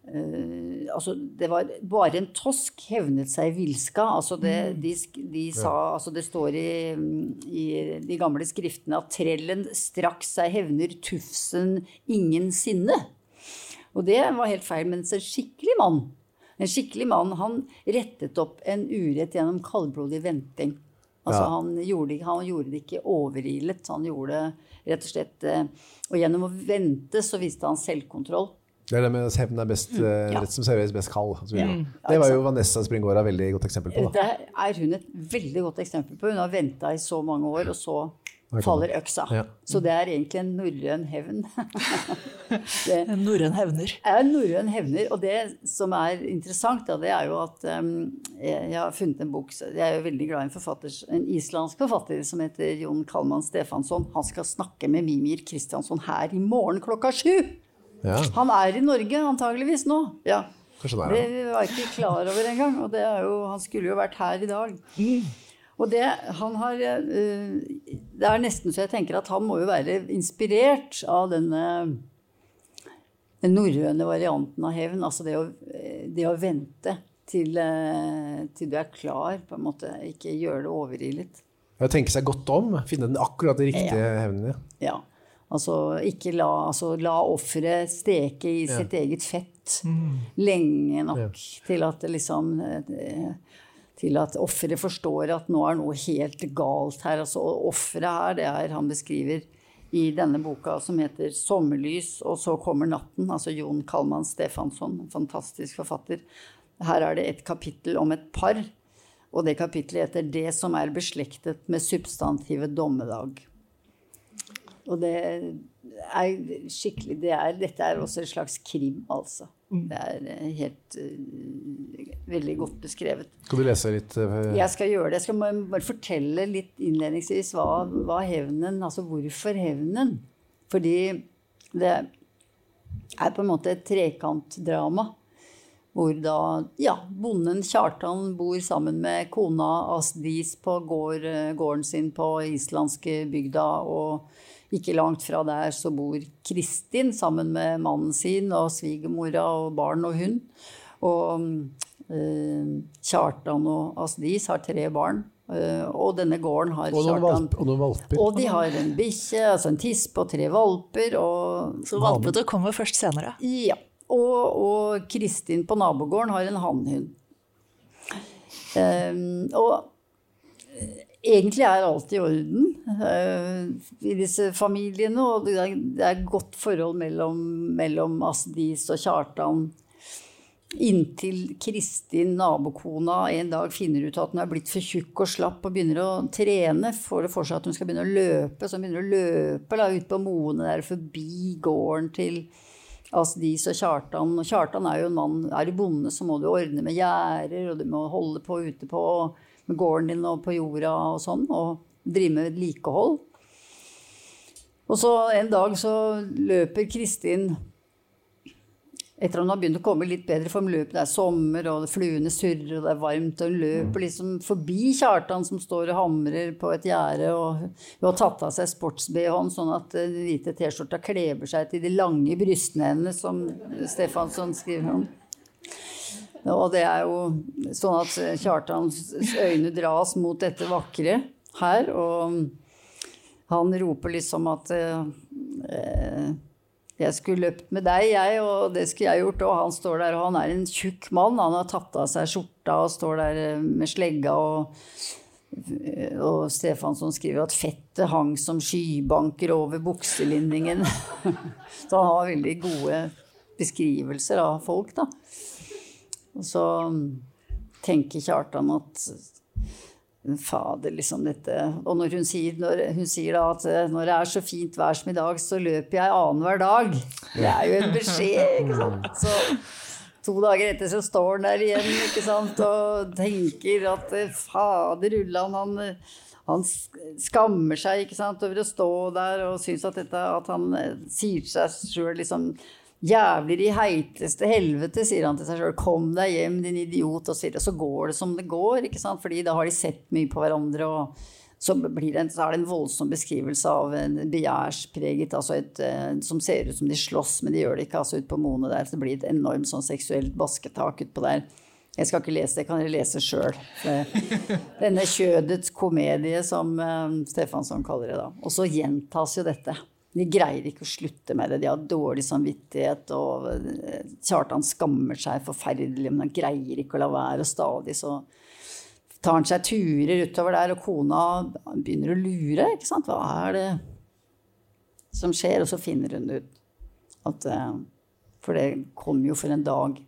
Uh, altså det var bare en tosk hevnet seg villska. Altså det, mm. de, de sa, altså det står i, i, de gamle skriftene at trellen straks seg hevner tufsen ingensinne. Og det var helt feil. Mens en skikkelig mann en skikkelig mann, han rettet opp en urett gjennom kaldblodig venting. Altså ja. han, gjorde, han, gjorde, det ikke overilet. Han gjorde det rett og slett eh, Og gjennom å vente så viste han selvkontroll. Det er det med hevn er best mm, eh, ja. rett som serveres best kald. Ja. Det var jo Vanessa Springårda veldig godt eksempel på. Da. Det er hun et veldig godt eksempel på. Hun har venta i så mange år, og så faller øksa. Ja. Så det er egentlig en norrøn hevn. (laughs) en norrøn hevner. En norrøn hevner. Og det som er interessant, da, det er jo at um, jeg har funnet en bok Jeg er jo veldig glad i en forfatter, en islandsk forfatter som heter Jon Kalman Stefansson. Han skal snakke med Mimir Kristiansson her i morgen klokka sju! Ja. Han er i Norge antageligvis nå. Ja. Det, det var jeg ikke klar over engang. Og det er jo, han skulle jo vært her i dag. Mm. Og det, han har, uh, det er nesten så jeg tenker at han må jo være inspirert av denne den norrøne varianten av hevn. Altså det å, det å vente til, uh, til, du er klar, på en måte. Ikke gjøre det overilet. Tenke seg godt om. Finne den akkurat riktige ja. hevnen. Ja. Altså ikke la, altså, la offeret steke i sitt eget fett mm. lenge nok ja. til at det liksom eh, til at offeret forstår at nå er noe helt galt her. Altså, offeret her, det er han beskriver i denne boka som heter 'Sommerlys', og så kommer natten. Altså Jon Kalman Stefansson, fantastisk forfatter. Her er det et kapittel om et par, og det kapittelet heter 'Det som er beslektet med substantivet dommedag'. Og det er skikkelig det er, Dette er også en slags krim, altså. Mm. Det er eh, helt uh, veldig godt beskrevet. Skal du lese litt? Uh, jeg skal gjøre det. Jeg skal bare fortelle litt innledningsvis hva, hva hevnen Altså hvorfor hevnen? Fordi det er på en måte et trekantdrama. Hvor da ja, bonden Kjartan bor sammen med kona Asdis på gård, gården sin på islandske bygda. og ikke langt fra der så bor Kristin sammen med mannen sin og svigermora og barn og hund. Og eh, Kjartan og Asdis har tre barn. Uh, og denne gården har og noen, valp, og noen valper. Og de har en bikkje, altså en tispe og tre valper. Og, så valpete kommer først senere? Ja. Og, og Kristin på nabogården har en hannhund. Um, og Egentlig er alt i orden uh, i disse familiene, og det er, godt forhold mellom, mellom Asdis og Kjartan. Inntil Kristin, nabokona, en dag finner ut at hun er blitt for tjukk og slapp og begynner å trene. Får det for seg at hun skal begynne å løpe, så hun begynner å løpe da, ut på moene der forbi gården til Asdis og Kjartan. Og Kjartan er jo en mann, er du bonde, så må du ordne med gjerder, og du må holde på ute på med gården din og på jorda og sånn, og drive med vedlikehold. Og så en dag så løper Kristin etter at hun har begynt å komme litt bedre form, løper det er sommer, og fluene surrer, og det er varmt, og hun løper liksom forbi Kjartan som står og hamrer på et gjerde, og hun har tatt av seg sports-BH-en sånn at den hvite T-skjorta kleber seg til de lange brystene hennes, som Stefansson skriver om. Og det er jo sånn at Kjartans øyne dras mot dette vakre her, og han roper liksom at eh, jeg skulle løpt med deg, jeg, og det skulle jeg gjort. Og han står der, og han er en tjukk mann. Han har tatt av seg skjorta og står der eh, med slegga. Og, og Stefansson skriver at fettet hang som skybanker over bukselinningen. (laughs) Så han har veldig gode beskrivelser av folk, da. Og så tenker Kjartan at Fader, liksom dette Og når hun sier, når hun sier at når det er så fint vær som i dag, så løper jeg annenhver dag. Det er jo en beskjed, ikke sant. Så, To dager etter så står han der igjen ikke sant? og tenker at eh, fader Ulland, han, han skammer seg ikke sant, over å stå der og syns at, dette, at han eh, sier seg sjøl liksom Jævler i heiteste helvete, sier han til seg sjøl. Kom deg hjem, din idiot. Og så, går det som det går, ikke sant? fordi da har de sett mye på hverandre. og så, det, så, er det en voldsom beskrivelse av en begjærspreget altså et, eh, Som ser ut som de slåss, men de gjør det ikke. altså ut på Mone der, så Det blir et enormt sånn seksuelt basketak utpå der. Jeg skal ikke lese det, kan dere lese sjøl. Denne kjødets komedie, som uh, Stefansson kaller det da. Og så gjentas jo dette. De greier ikke å slutte med det. De har dårlig samvittighet, og eh, Kjartan skammer seg forferdelig, men han greier ikke å la være. Og stadig så tar han seg turer utover der, og kona begynner å lure. ikke sant? Hva er det som skjer? Og så finner hun det ut at eh, For det kom jo for en dag,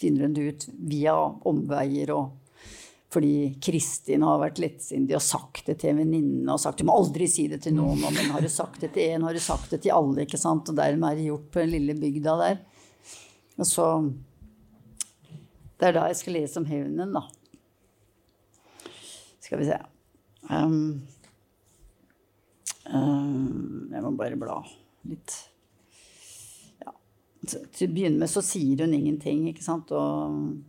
finner hun det ut via omveier og fordi Kristin har vært lettsindig og sagt det til venninne og sagt du må aldri si det til noen. Men har du sagt det til én, har du sagt det til alle. ikke sant? Og dermed er det gjort på den lille bygda der. Og så Det er da jeg skal lese om hevnen, da. Skal vi se um, um, Jeg må bare bla litt. Ja. Til å begynne med så sier hun ingenting, ikke sant. Og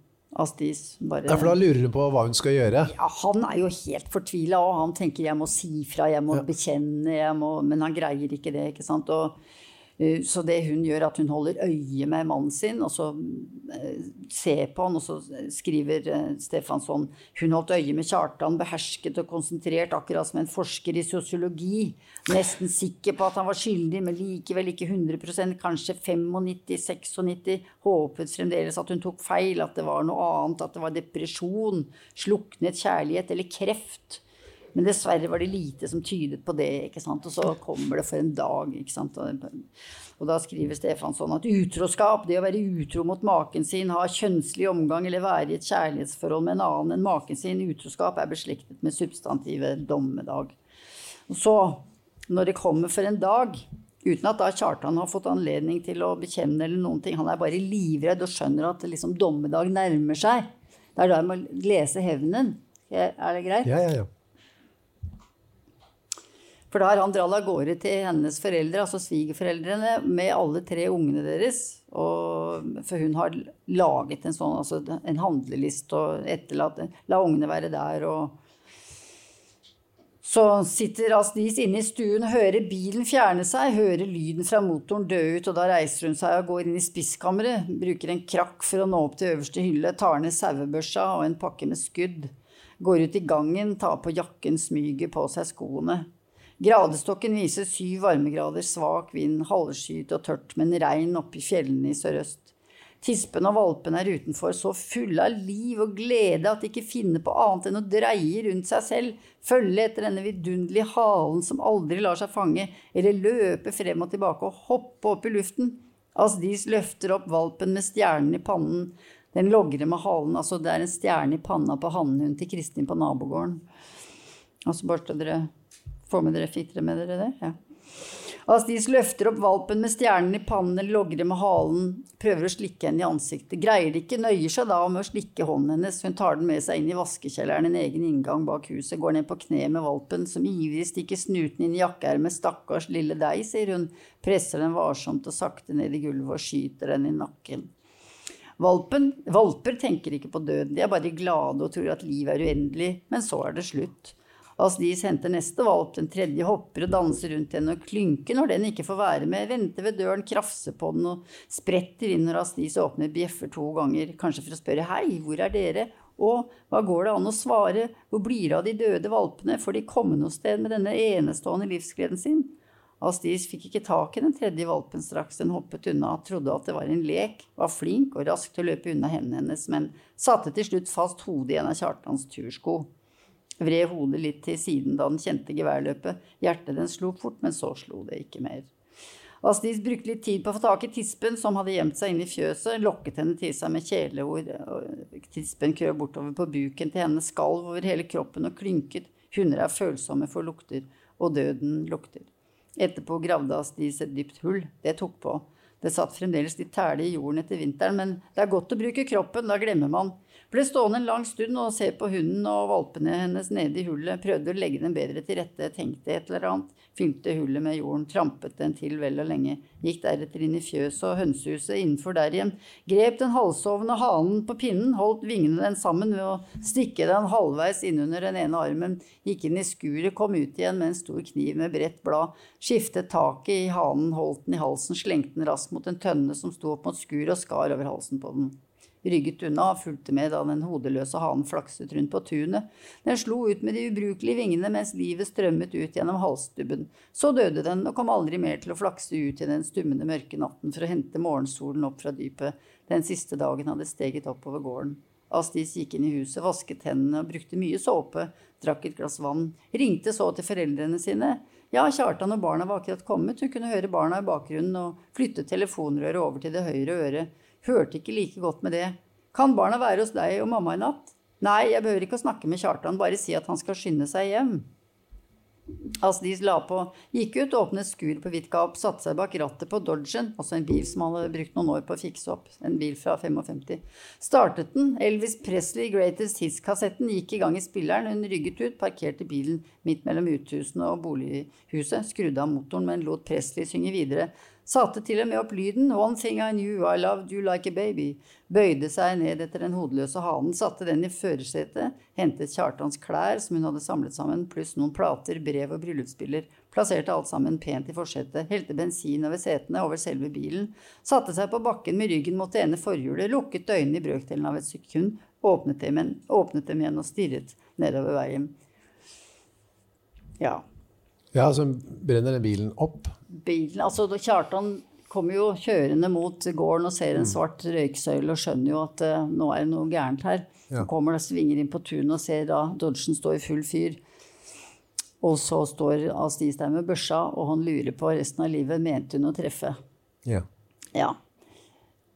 Astis bare ja, For da lurer hun på hva hun skal gjøre? Ja, Han er jo helt fortvila, og han tenker 'jeg må si fra, jeg må ja. bekjenne', jeg må, men han greier ikke det. ikke sant? Og så det hun gjør, at hun holder øye med mannen sin, og så eh, ser på han, og så skriver eh, Stefansson hun holdt øye med Kjartan, behersket og konsentrert, akkurat som en forsker i sosiologi. Nesten sikker på at han var skyldig, men likevel ikke 100% kanskje 95-96. Håpet fremdeles at hun tok feil, at det var noe annet, at det var depresjon, sluknet kjærlighet eller kreft. Men dessverre var det lite som tydet på det. ikke sant? Og så kommer det for en dag. ikke sant? Og, da skriver Stefansson at utroskap, det å være utro mot maken sin, ha kjønnslig omgang eller være i et kjærlighetsforhold med en annen enn maken sin, utroskap er beslektet med substantivet dommedag. Og så, når det kommer for en dag, uten at da Kjartan har fått anledning til å bekjenne eller noen ting, han er bare livredd og skjønner at liksom dommedag nærmer seg. Det er da jeg må lese hevnen. Er det greit? Ja, ja, ja. For da har han dratt av gårde til hennes foreldre, altså svigerforeldrene, med alle tre ungene deres. Og, for hun har laget en sånn altså en handleliste og etterlatt La ungene være der og så sitter Asnis inne i stuen hører bilen fjerne seg, hører lyden fra motoren dø ut, og da reiser hun seg og går inn i spisskammeret, bruker en krakk for å nå opp til øverste hylle, tar ned sauebørsa og en pakke med skudd, går ut i gangen, tar på jakken, smyger på seg skoene. Gradestokken viser syv varmegrader, svak vind, halvskyet og tørt, men regn oppe i fjellene i sørøst. Tispen og valpen er utenfor, så fulle av liv og glede at de ikke finner på annet enn å dreie rundt seg selv, følge etter denne vidunderlige halen som aldri lar seg fange, eller løpe frem og tilbake og hoppe opp i luften. Asdis løfter opp valpen med stjernen i pannen. Den logrer med halen, altså det er en stjerne i panna på hannhunden til Kristin på nabogården. Altså bare så dere Får med dere, Fikk dere med dere det? Ja. Astis løfter opp valpen med stjernen i pannen eller logrer med halen, prøver å slikke henne i ansiktet. Greier det ikke, nøyer seg da med å slikke hånden hennes. Hun tar den med seg inn i vaskekjelleren, en egen inngang bak huset, går ned på kne med valpen, som ivrig stikker snuten inn i jakkeermet. Stakkars lille deg, sier hun, presser den varsomt og sakte ned i gulvet og skyter den i nakken. Valpen, valper tenker ikke på døden, de er bare glade og tror at livet er uendelig, men så er det slutt. Asdis henter neste valp, den tredje hopper og danser rundt henne og klynker når den ikke får være med, venter ved døren, krafser på den og spretter inn når Astis åpner bjeffer to ganger, kanskje for å spørre hei, hvor er dere? Og hva går det an å svare, hvor blir det av de døde valpene, får de komme noe sted med denne enestående livsgleden sin? Astis fikk ikke tak i den tredje valpen straks den hoppet unna, trodde at det var en lek, var flink og rask til å løpe unna hendene hennes, men satte til slutt fast hodet i en av Kjartans tursko vred hodet litt til siden da den kjente geværløpet. Hjertet den slo fort, men så slo det ikke mer. Astrid brukte litt tid på å få tak i tispen, som hadde gjemt seg inne i fjøset, lokket henne til seg med kjæleord. Tispen krøp bortover på buken til henne, skalv over hele kroppen og klynket. Hunder er følsomme for lukter, og døden lukter. Etterpå gravde Astrid et dypt hull. Det tok på. Det satt fremdeles litt tæle i jorden etter vinteren, men det er godt å bruke kroppen, da glemmer man. Ble stående en lang stund og se på hunden og valpene hennes nede i hullet, prøvde å legge dem bedre til rette, tenkte et eller annet, fylte hullet med jorden, trampet den til vel og lenge, gikk deretter inn i fjøset og hønsehuset innenfor der igjen, grep den halvsovende hanen på pinnen, holdt vingene den sammen ved å stikke den halvveis innunder den ene armen, gikk inn i skuret, kom ut igjen med en stor kniv med bredt blad, skiftet taket i hanen, holdt den i halsen, slengte den raskt mot en tønne som sto opp mot skuret og skar over halsen på den rygget unna og fulgte med da den hodeløse hanen flakset rundt på tunet. Den slo ut med de ubrukelige vingene mens livet strømmet ut gjennom halsstubben. Så døde den og kom aldri mer til å flakse ut i den stummende mørke natten for å hente morgensolen opp fra dypet. Den siste dagen hadde steget oppover gården. Astis gikk inn i huset, vasket hendene og brukte mye såpe, drakk et glass vann, ringte så til foreldrene sine. Ja, Kjartan og barna var akkurat kommet, hun kunne høre barna i bakgrunnen og flyttet telefonrøret over til det høyre øret. Hørte ikke like godt med det. Kan barna være hos deg og mamma i natt? Nei, jeg behøver ikke å snakke med Kjartan, bare si at han skal skynde seg hjem. Aslis la på, gikk ut, åpnet skuret på vidt gap, satte seg bak rattet på Dodgen, også en bil som han hadde brukt noen år på å fikse opp, en bil fra 55. Startet den, Elvis Presley Greatest Hits-kassetten gikk i gang i spilleren, hun rygget ut, parkerte bilen midt mellom uthusene og bolighuset, skrudde av motoren, men lot Presley synge videre. Satte til og med opp lyden 'One thing I knew, I loved you like a baby'. Bøyde seg ned etter den hodeløse hanen, satte den i førersetet, hentet Kjartans klær som hun hadde samlet sammen, pluss noen plater, brev og bryllupsbilder, plasserte alt sammen pent i forsetet, helte bensin over setene, over selve bilen, satte seg på bakken med ryggen mot det ene forhjulet, lukket øynene i brøkdelen av et sekund, åpnet dem, åpnet dem igjen og stirret nedover veien. Ja. Ja, så brenner den bilen opp? Bilen Altså Kjartan kommer jo kjørende mot gården og ser en Mm. svart røyksøyle og skjønner jo at uh, nå er det noe gærent her. Ja. Så kommer det svinger inn på tunet og ser da Dodgen stå i full fyr. Og så står Astis der med børsa, og han lurer på resten av livet mente hun å treffe. Ja. Ja.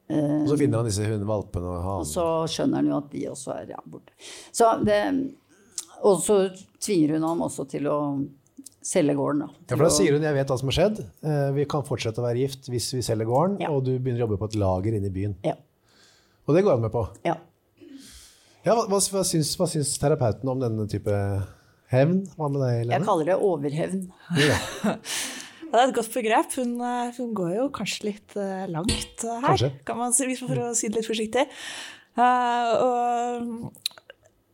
Og så finner han disse hundevalpene og Og så skjønner han jo at de også er ja, borte. Så det, og så tvinger hun ham også til å selge gården. Da, Ja, for da sier hun 'jeg vet hva som har skjedd', eh, vi kan fortsette å være gift hvis vi selger gården, Ja. og du begynner å jobbe på et lager inne i byen. Ja. Og det går han med på. ja. Ja, hva, hva, hva, syns, hva syns terapeuten om denne type hevn? Hva med deg, Jeg kaller det overhevn. Ja. (laughs) Det er et godt begrep. Hun, eh, hun går jo kanskje litt eh, langt her, Kanskje. kan man si, for å si det litt forsiktig. Uh, og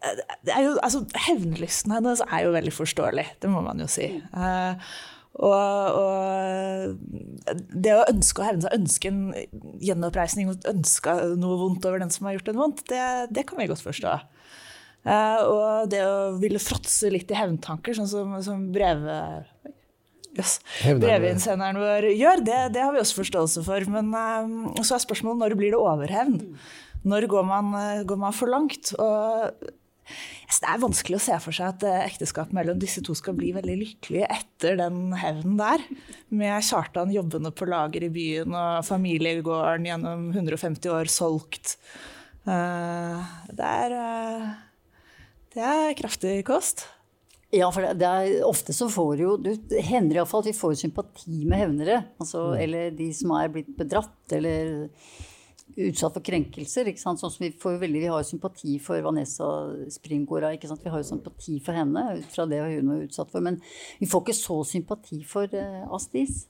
jo, altså, Hevnlysten hennes er jo veldig forståelig, det må man jo si. Eh, og, og det å ønske å hevne seg, ønske en gjenoppreisning, ønske noe vondt over den som har gjort en vondt, det, det kan vi godt forstå. Eh, og det å ville fråtse litt i hevntanker, sånn som, som brev... Yes. Brevinnsenderen vår gjør, det, det har vi også forståelse for. Men eh, så er spørsmålet når blir det overhevn? Når går man, eh, går man for langt? Og det er vanskelig å se for seg at eh, ekteskapet mellom disse to skal bli veldig lykkelige etter den hevnen der. Med Kjartan jobbende på lager i byen og familiegården gjennom 150 år solgt. Eh, det er eh, Det er kraftig kost. Ja, for det, er, ofte så får jo du, Det hender iallfall at vi får sympati med hevnere. Altså, Eller de som er blitt bedratt eller utsatt for krenkelser. ikke sant? Sånn som Vi får veldig, vi har jo sympati for Vanessa Springgora. ikke sant? Vi har jo sympati for henne ut fra det hun var utsatt for. Men vi får ikke så sympati for uh, Astis.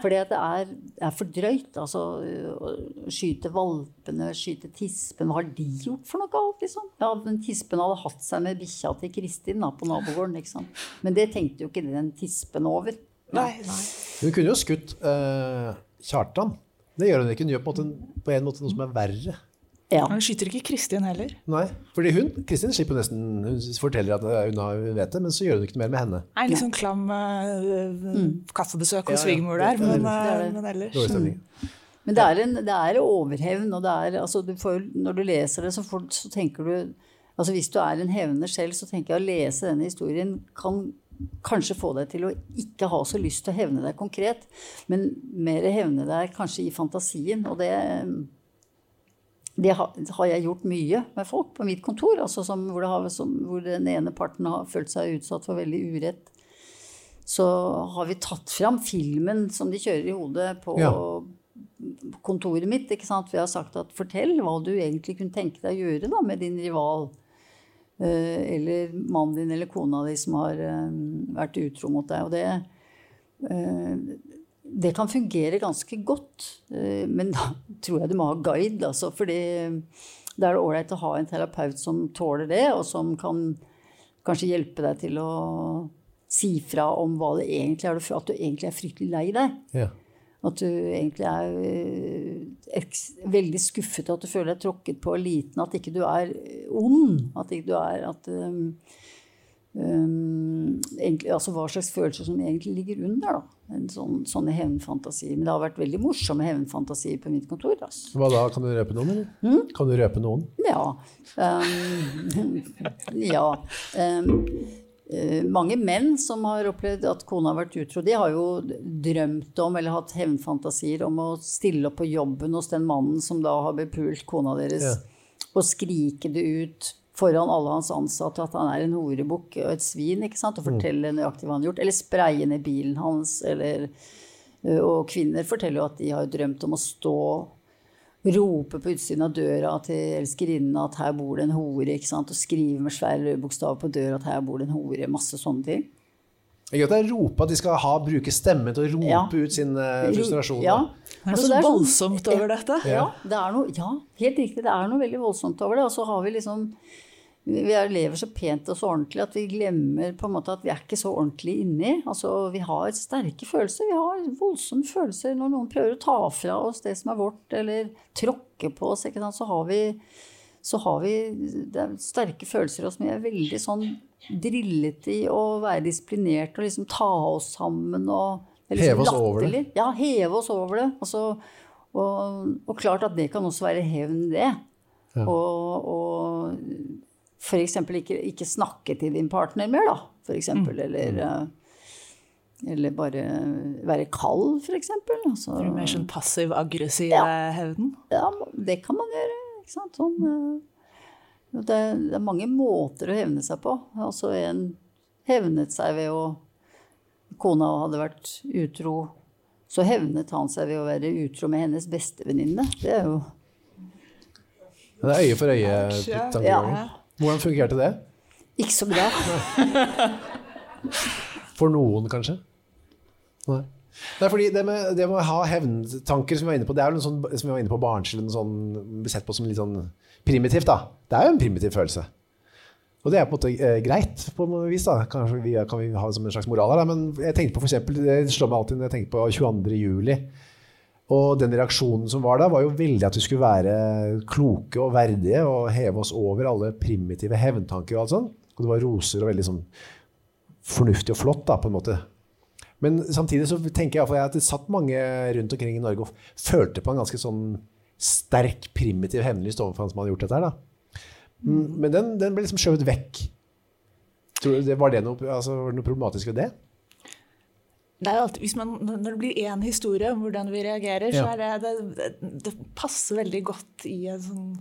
For det er, er for drøyt. Altså, å skyte valpene, skyte tispen. Hva har de gjort for noe galt, liksom? Ja, den tispen hadde hatt seg med bikkja til Kristin da, på nabogården. ikke sant? Men det tenkte jo ikke den tispen over. Nei, nei. Hun kunne jo skutt uh, Kjartan. Det gjør hun ikke. Hun gjør på en, måte, på en måte noe som er verre. Ja. Hun skyter ikke Kristin heller. Nei, fordi hun, Kristin slipper nesten, hun forteller at hun, har, hun vet det, men så gjør hun ikke noe mer med henne. Nei, litt sånn klam uh, kaffebesøk hos Ja, ja. svigermor der, er men, det. Det er eh, det. men ellers Dårlig. Men det er, en, det er overhevn, og det er, altså, du får, når du leser det, så, får, så tenker du altså Hvis du er en hevner selv, så tenker jeg å lese denne historien kan kanskje få deg til å ikke ha så lyst til å hevne deg konkret, men mer hevne deg kanskje i fantasien. Og det, det har, jeg gjort mye med folk på mitt kontor, altså som, hvor, det har, som, hvor den ene parten har følt seg utsatt for veldig urett. Så har vi tatt fram filmen som de kjører i hodet på Ja. kontoret mitt. Vi har sagt at fortell hva du egentlig kunne tenke deg å gjøre da, med din rival. Eh, eller mannen din eller kona di som har eh, vært utro mot deg. Og det, eh, det kan fungere ganske godt. Men da tror jeg du må ha guide, altså. Fordi da er det ålreit å ha en terapeut som tåler det, og som kan kanskje hjelpe deg til å si fra om hva det egentlig er, at du egentlig er fryktelig lei deg. Ja. At du egentlig er eh, veldig skuffet, at du føler deg tråkket på liten, at ikke du er ond. At ikke du er at, um, um, egentlig, altså Hva slags følelser som egentlig ligger under. da. En sånn, sånne hevnfantasier. Men det har vært veldig morsomme hevnfantasier på mitt kontor. Altså. Hva da? Kan du røpe noen, eller? Kan du røpe noen? Ja. Um, (laughs) ja. Eh, mange menn som har opplevd at kona har vært utro, de har jo drømt om eller hatt hevnfantasier om å stille opp på jobben hos den mannen som da har bepult kona deres, Ja. og skrike det ut foran alle hans ansatte at han er en horebukk og et svin, ikke sant? og fortelle nøyaktig hva han har gjort. Eller spraye ned bilen hans. Eller, eh, og kvinner forteller jo at de har drømt om å stå rope på utsiden av døra til elskerinnen at her bor det en hore, ikke sant? og skrive med svære bokstav bokstaver på døra at her bor det en hore. Masse sånne ting. Det er gøy at det er rope, at de skal ha, bruke stemmen til å rope Ja. ut sin eh, frustrasjon. Ja. da. Det er Altså, noe så det er sånn- voldsomt over dette. Ja, det er noe, ja, helt riktig. Det er noe veldig voldsomt over det. Og så har vi liksom Vi er- lever så pent og så ordentlig at vi glemmer på en måte at vi er ikke så ordentlig inni. Altså, vi har sterke følelser. Vi har voldsomme følelser når noen prøver å ta fra oss det som er vårt, eller tråkke på oss. Så har vi så har vi er sterke følelser i oss, men vi er veldig sånn drillet i å være disiplinert og liksom ta oss sammen og liksom Heve oss over det. Ja, heve oss over det. Altså, og, og klart at det kan også være hevn, det. Og, og for eksempel ikke, ikke snakke til din partner mer, da. For eksempel. Eller, eh, eller bare være kald, for eksempel. Altså, er Mer sånn passiv-aggressiv Ja. hevden? ja, det kan man gjøre. Ikke sant? Sånn, eh, det, er, det er mange måter å hevne seg på. Altså en hevnet seg ved å Kona hadde vært utro. Så hevnet han seg ved å være utro med hennes bestevenninne. Det er jo Det er øye for øye. Ja, Ja. Hvordan fungerte det? ikke så bra. (laughs) For noen, kanskje? Nei. Nei, fordi det med, det med å ha hevntanker, som vi var inne på, det er jo noe sånn, som vi var inne på barnslig, sånn, sett på som litt sånn primitivt, da. Det er jo en primitiv følelse. Og det er på en måte eh, greit, på noe vis. da. Kanskje vi, kan vi ha det som en slags moral her, da. Men jeg tenkte på for eksempel, det slår meg alltid når jeg tenker på 22. juli. Og den reaksjonen som var da, var jo veldig at vi skulle være kloke og verdige og heve oss over alle primitive hevntanker og alt sånt. Og det var roser og veldig sånn fornuftig og flott, da, på en måte. Men samtidig så tenker jeg at det satt mange rundt omkring i Norge og følte på en ganske sånn sterk, primitiv hevnlyst overfor han som hadde gjort dette her, da. Mm, Men den, den ble liksom skjøvet vekk. Tror du det, var, det noe, altså, var det noe problematisk ved det? Er hvis man, når det blir én historie om hvordan vi reagerer, så Ja. er det, det, det passer veldig godt i en sånn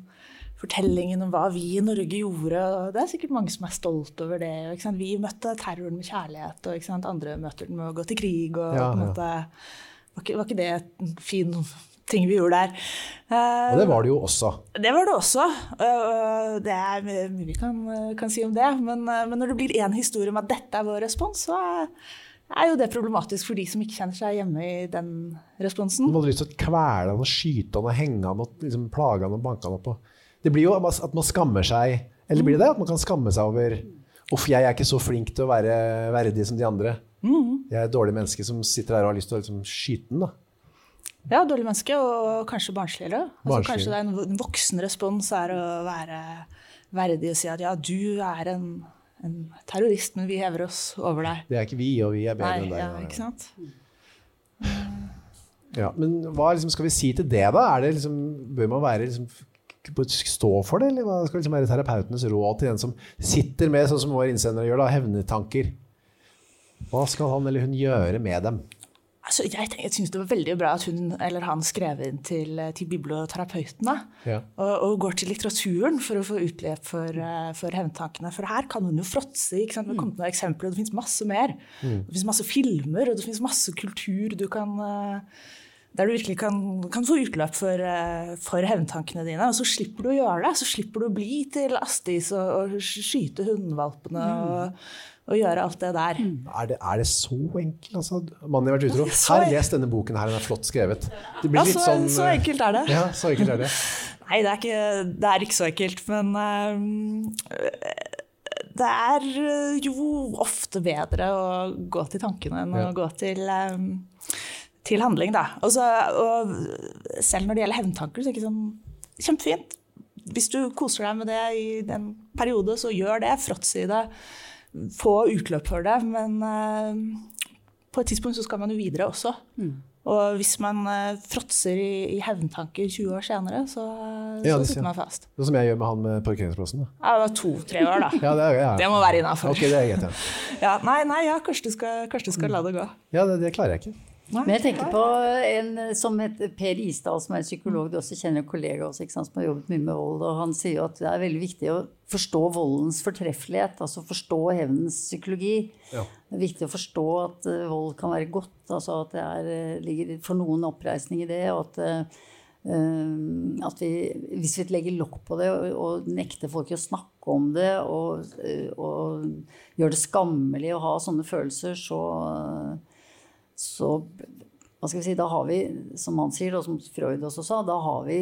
fortellingen om hva vi i Norge gjorde. og Det er sikkert mange som er stolt over det. Ikke sant? Vi møtte terroren med kjærlighet, og ikke sant? andre møter den med å gå til krig. og Ja, ja. måte, var, ikke, var ikke det en fin ting vi gjorde der? Eh, Og det var det jo også. det var det også. og Det er mye vi kan, kan si om det. Men, men når det blir én historie om at dette er vår respons, så er, jo det problematisk for de som ikke kjenner seg hjemme i den responsen. Man hadde lyst til å kvele han og skyte han og henge han og liksom plage han og banke han opp. Det blir jo at man skammer seg Eller blir det det? At man kan skamme seg over Uff, jeg er ikke så flink til å være verdig som de andre. Jeg er et dårlig menneske som sitter her og har lyst til å liksom skyte den. da. Ja, dårlig menneske, og kanskje barnsligere. Altså, kanskje det er en voksen respons er å være verdig og si at ja, du er en, en terrorist, men vi hever oss over deg. Det er ikke vi, og vi er bedre Nei, enn deg. ja, ikke sant? Ja, men hva liksom skal vi si til det, da? Er det liksom, bør man være liksom, stå for det, eller hva skal liksom være terapeutenes råd til den som sitter med, sånn som vår innsender gjør, da, hevnetanker? Hva skal han eller hun gjøre med dem? Altså, jeg jeg syns det var veldig bra at hun eller han skrev inn til, til biblioterapeutene. Ja. Og, og går til litteraturen for å få utløp for, eh, for hevntankene. For her kan hun jo fråtse. ikke sant? Det noen eksempler, og det fins masse mer. Det fins masse filmer, og det fins masse kultur du kan, eh, der du virkelig kan, kan få utløp for, eh, for, hevntankene dine. Og så slipper du å gjøre det. Så slipper du å bli til Astis og, og skyte hundevalpene og, og, gjøre alt det der. Mm. Er det, er det så enkelt, altså? Mannen har vært utro. Her, les denne boken her, den er flott skrevet. Det blir litt sånn Så enkelt er det. Ja, så enkelt er det. (laughs) Nei, det er, ikke, det er ikke så enkelt, men uh, det er jo ofte bedre å gå til tankene enn ja. å gå til um, til handling, da. Også, og selv når det gjelder hevntanker, så er det ikke sånn Kjempefint. Hvis du koser deg med det i en periode, så gjør det. Fråts i det. Få utløp for det. Men uh, på et tidspunkt så skal man jo videre også. Mm. Og hvis man uh, fråtser i, i, hevntanker 20 år senere, så, ja, så sitter man fast. Det som jeg gjør med han med parkeringsplassen? Da. Ja, det var to-tre år, da. (laughs) ja, det, er, ja. det, må være innafor. Okay, det er greit, ja, (laughs) nei, nei, ja, kanskje du skal, kanskje du skal la det gå. Ja, det, det klarer jeg ikke. Men jeg tenker på en som heter Per Isdal, som er en psykolog du også kjenner, en kollega også, som har jobbet mye med vold. og Han sier jo at det er veldig viktig å forstå voldens fortreffelighet. Altså forstå hevnens psykologi. Ja. Det er viktig å forstå at uh, vold kan være godt. altså At det er, uh, ligger for noen oppreisning i det. og at uh, at vi, hvis vi legger lokk på det og, og, nekter folk å snakke om det og, og gjør det skammelig å ha sånne følelser, så, så hva skal vi si, da har vi, som han sier, og som Freud også sa, da har vi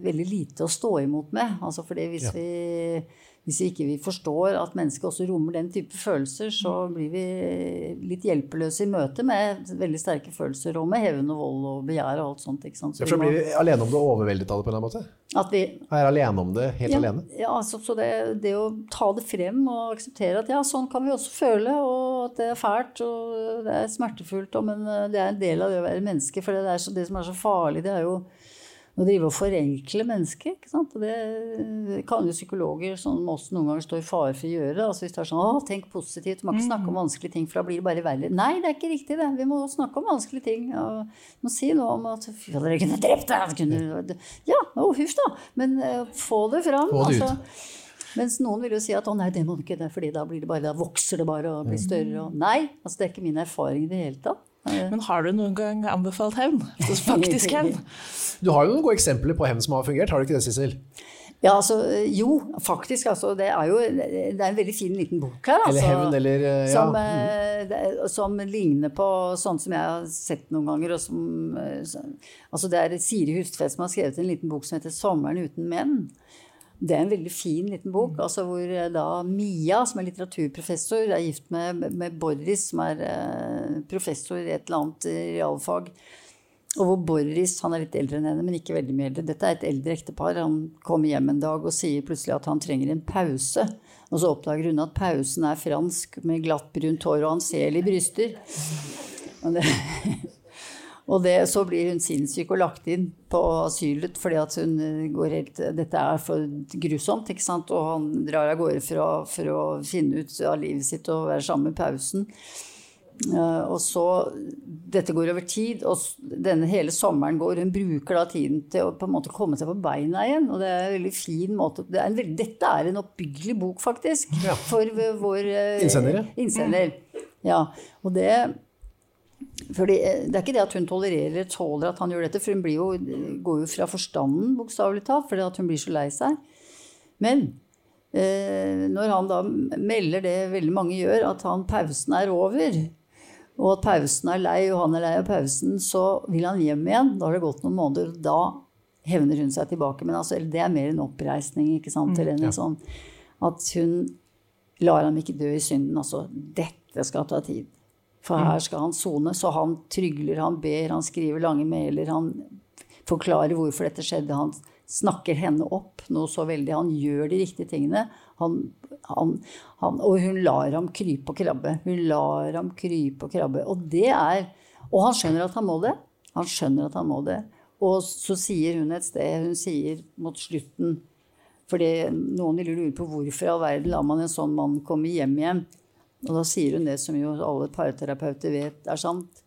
veldig lite å stå imot med. Altså fordi hvis ja. vi hvis vi ikke forstår at mennesket også rommer den type følelser, så blir vi litt hjelpeløse i møte med veldig sterke følelser, og med hevn og vold og begjær og alt sånt. ikke sant? Så ja, for blir vi alene om det og overveldet av det på en måte? At vi er alene om det, helt ja, alene? Ja, altså, så det, det, å ta det frem og akseptere at ja, sånn kan vi også føle, og at det er fælt og det er smertefullt, og, men eh, det er en del av det å være menneske. For det, så, det som er så farlig, det er jo å drive og forenkle mennesket. ikke sant? Og det kan jo psykologer som oss noen ganger stå i fare for å gjøre. altså Hvis det er sånn 'Å, tenk positivt, du må ikke snakke om mm. vanskelige ting, for da blir det bare verre'. Nei, det er ikke riktig, det. Vi må snakke om vanskelige ting. Og må si noe om at 'fy, dere kunne drept deg'. Ja, å huff da. Men uh, få det fram. Få det altså, mens noen vil jo si at 'å nei, det må du ikke', fordi da, blir det bare, da vokser det bare og blir større. Og, nei, altså det er ikke min erfaring i det hele tatt. Men har du noen gang anbefalt hevn? (laughs) Faktisk hevn? Du har jo noen gode eksempler på hevn som har fungert, har du ikke det, Sissel? Ja, altså, jo, faktisk. Altså, det er jo det er en veldig fin liten bok her. Altså, eller hevn, eller ja. som, mm. som, ligner på sånn som jeg har sett noen ganger. Som, eh, altså, det er Siri Hustvedt som har skrevet en liten bok som heter 'Sommeren uten menn'. Det er en veldig fin liten bok, altså hvor eh, da Mia, som er litteraturprofessor, er gift med, med Boris, som er eh, professor i et eller annet realfag. Og hvor Boris han er litt eldre enn henne, men ikke veldig mye eldre. Dette er et eldre ektepar. Han kommer hjem en dag og sier plutselig at han trenger en pause. Og så oppdager hun at pausen er fransk med glatt brunt hår og anselige bryster. Og det, (laughs) og det, så blir hun sinnssyk og lagt inn på asylet fordi at hun eh, går helt Dette er for grusomt, ikke sant? Og han drar av gårde for å, for å finne ut av livet sitt og være sammen med pausen. Uh, og så Dette går over tid, og denne hele sommeren går. Hun bruker da tiden til å på en måte komme seg på beina igjen. Og det er en veldig fin måte det er veldig, Dette er en oppbyggelig bok, faktisk, ja. for vår uh, innsender. innsender. Ja. Og det fordi, eh, det er ikke det at hun tolererer eller tåler at han gjør dette, for hun jo, går jo fra forstanden, bokstavelig talt, fordi at hun blir så lei seg. Men eh, når han da melder det veldig mange gjør, at han pausen er over, og at pausen er lei, og han er lei av pausen, så vil han hjem igjen. Da har det gått noen måneder, og da hevner hun seg tilbake. Men altså, det er mer en oppreisning ikke sant, til henne. Mm, ja. sånn, at hun lar ham ikke dø i synden. Altså, dette skal ta tid. For her skal han sone. Så han trygler, han ber, han skriver lange mailer. Han forklarer hvorfor dette skjedde. Han snakker henne opp noe så veldig. Han gjør de riktige tingene. Han, han, han, og hun lar ham krype og krabbe. Hun lar ham krype og krabbe. Og det er Og han skjønner at han må det. Han skjønner at han må det. Og så sier hun et sted Hun sier mot slutten fordi noen vil lure på hvorfor i all verden lar man en sånn mann komme hjem igjen. Og da sier hun det som jo alle parterapeuter vet er sant.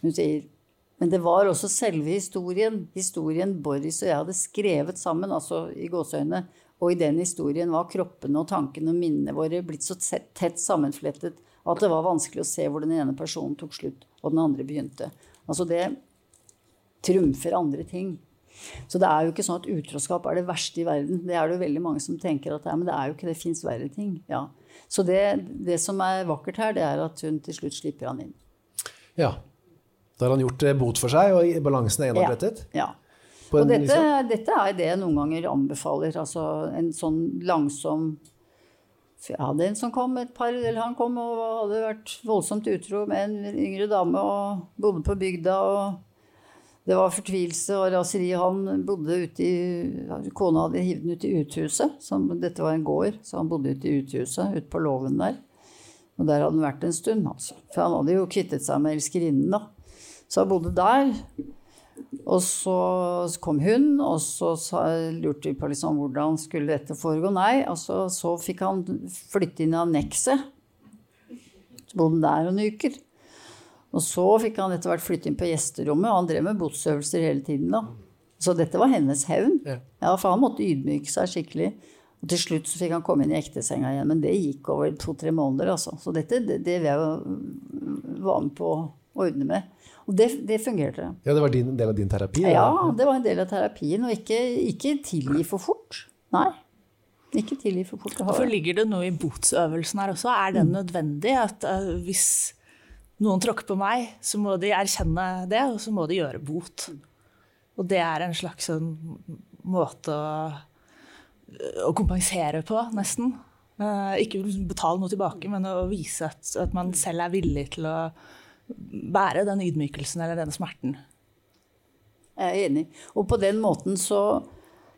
Hun sier men det var også selve historien. Historien Boris og jeg hadde skrevet sammen, altså i gåseøynene. Og i den historien var kroppene og tankene og minnene våre blitt så tett sammenflettet at det var vanskelig å se hvor den ene personen tok slutt og den andre begynte. Altså det trumfer andre ting. Så det er jo ikke sånn at utroskap er det verste i verden. Det er det jo veldig mange som tenker at det er, men det er jo ikke. Det fins verre ting. Ja. Så det, det, som er vakkert her, det er at hun til slutt slipper han inn. Ja. Da har han gjort eh, bot for seg, og balansen er gjenopprettet? Ja. ja. Og dette, liksom- dette er det jeg noen ganger anbefaler. Altså en sånn langsom Jeg hadde en som kom, et par, eller han kom og hadde vært voldsomt utro med en yngre dame og bodde på bygda. og Det var fortvilelse og raseri. Han bodde ute i Kona hadde hivd den ut i uthuset. Som, dette var en gård, så han bodde ute i uthuset, ute på låven der. Og der hadde han vært en stund, altså. For han hadde jo kvittet seg med elskerinnen, da. Så han bodde der. Og så kom hun, og så lurte vi på liksom hvordan skulle dette foregå. Nei, altså, så fikk han flytte inn i annekset. Så bodde han der noen uker. Og så fikk han etter hvert flytte inn på gjesterommet, og han drev med botsøvelser hele tiden. da. Så dette var hennes hevn. Ja. Ja, for han måtte ydmyke seg skikkelig. Og til slutt så fikk han komme inn i ektesenga igjen, men det gikk over to-tre måneder. altså. Så dette det, det vil jeg være med på å ordne med. Og det, det fungerte. Ja, det var din, en del av din terapi? Ja, det var en del av terapien. Og ikke, ikke tilgi for fort. Nei. Ikke tilgi for fort. Hvorfor ligger det noe i botsøvelsen her også? Er den nødvendig? At uh, hvis noen tråkker på meg, så må de erkjenne det, og så må de gjøre bot. Og det er en slags sånn måte å, å kompensere på, nesten. Eh, ikke betale noe tilbake, men å vise at, at man selv er villig til å bære den ydmykelsen eller den smerten. Jeg er enig. Og på den måten så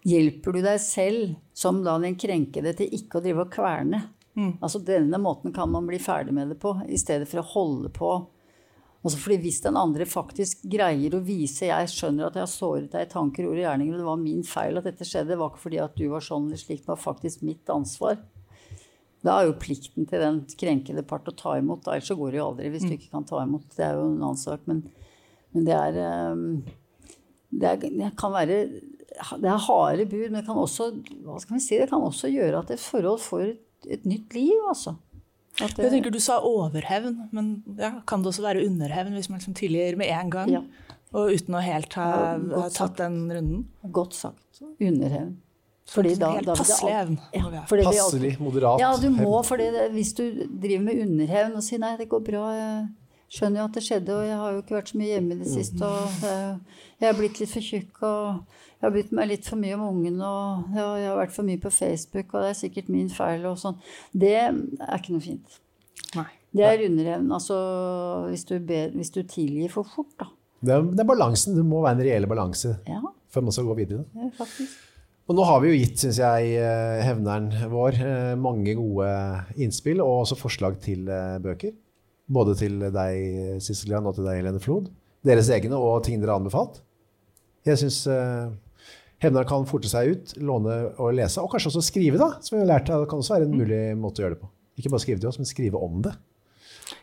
hjelper du deg selv, som da den krenkede, til ikke å drive og kverne. Altså Denne måten kan man bli ferdig med det på, i stedet for å holde på. Altså fordi Hvis den andre faktisk greier å vise jeg skjønner at jeg har såret deg i tanker, ord og gjerninger, og det var min feil at dette skjedde, det var ikke fordi at du var sånn eller slik, det var faktisk mitt ansvar. Da er jo plikten til den krenkede part å ta imot. Ellers så går det jo aldri hvis du ikke kan ta imot. Det er jo en annen sak. Men, men det er ehm, det, er, det kan være det er harde bud, men det kan også, hva skal vi si, det kan også gjøre at et forhold får et, et nytt liv. Altså. At det- Jeg tenker Du sa overhevn, men ja, kan det også være underhevn hvis man liksom tilgir med en gang? Ja. Og uten å helt ha, Ja, ha tatt den runden? Godt sagt. Underhevn. Fordi da- helt da det passelig hevn. Ja, Passelig, moderat. Ja, du må, for hvis du driver med underhevn og sier nei, det går bra, jeg skjønner jo at det skjedde, og jeg har jo ikke vært så mye hjemme i det siste, og jeg, er blitt litt for tjukk, og jeg har brydd meg litt for mye om ungen, og jeg har vært for mye på Facebook, og det er sikkert min feil, og sånn. Det er ikke noe fint. Nei. Det er underevnen. Altså hvis du, ber, hvis du tilgir for fort, da. Det er, det er balansen. Det må være en reell balanse Ja, før man skal gå videre. er faktisk. Og nå har vi jo gitt, syns jeg, eh, hevneren vår eh, mange gode innspill, og også forslag til eh, bøker. Både til deg, Sisselian, og til deg, Helene Flod. Deres egne og ting dere har anbefalt. Jeg syns hevneren kan forte seg ut, låne og lese, og kanskje også skrive, da. Som vi har lært, det kan også være en mulig måte å gjøre det på. Ikke bare skrive til oss, men skrive om det.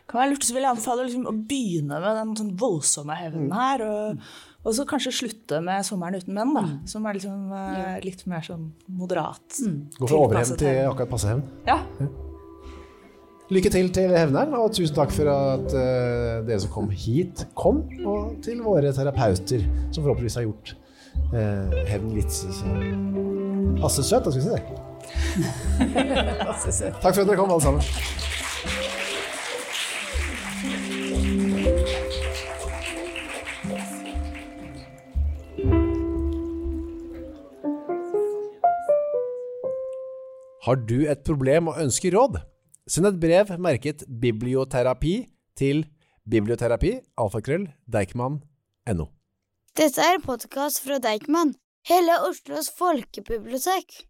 Kan være lurt, så vil jeg anbefale liksom, å begynne med den sånn voldsomme hevnen Mm. her. Og, og så kanskje slutte med 'Sommeren uten menn', da, som er liksom, uh, litt mer sånn moderat. Mm. Gå fra overhevn til akkurat passe hevn. Ja. Lykke til til hevneren, og tusen takk for at uh, dere som kom hit, kom. Og til våre terapeuter, som forhåpentligvis har gjort uh, hevn litt så, passe søt, da skal vi si det. (laughs) Takk for at dere kom, alle sammen. Har du et problem og ønsker råd? Send et brev merket biblioterapi til biblioterapi, alfakrøll, deichman.no. Dette er en podkast fra Deichman, hele Oslos folkebibliotek.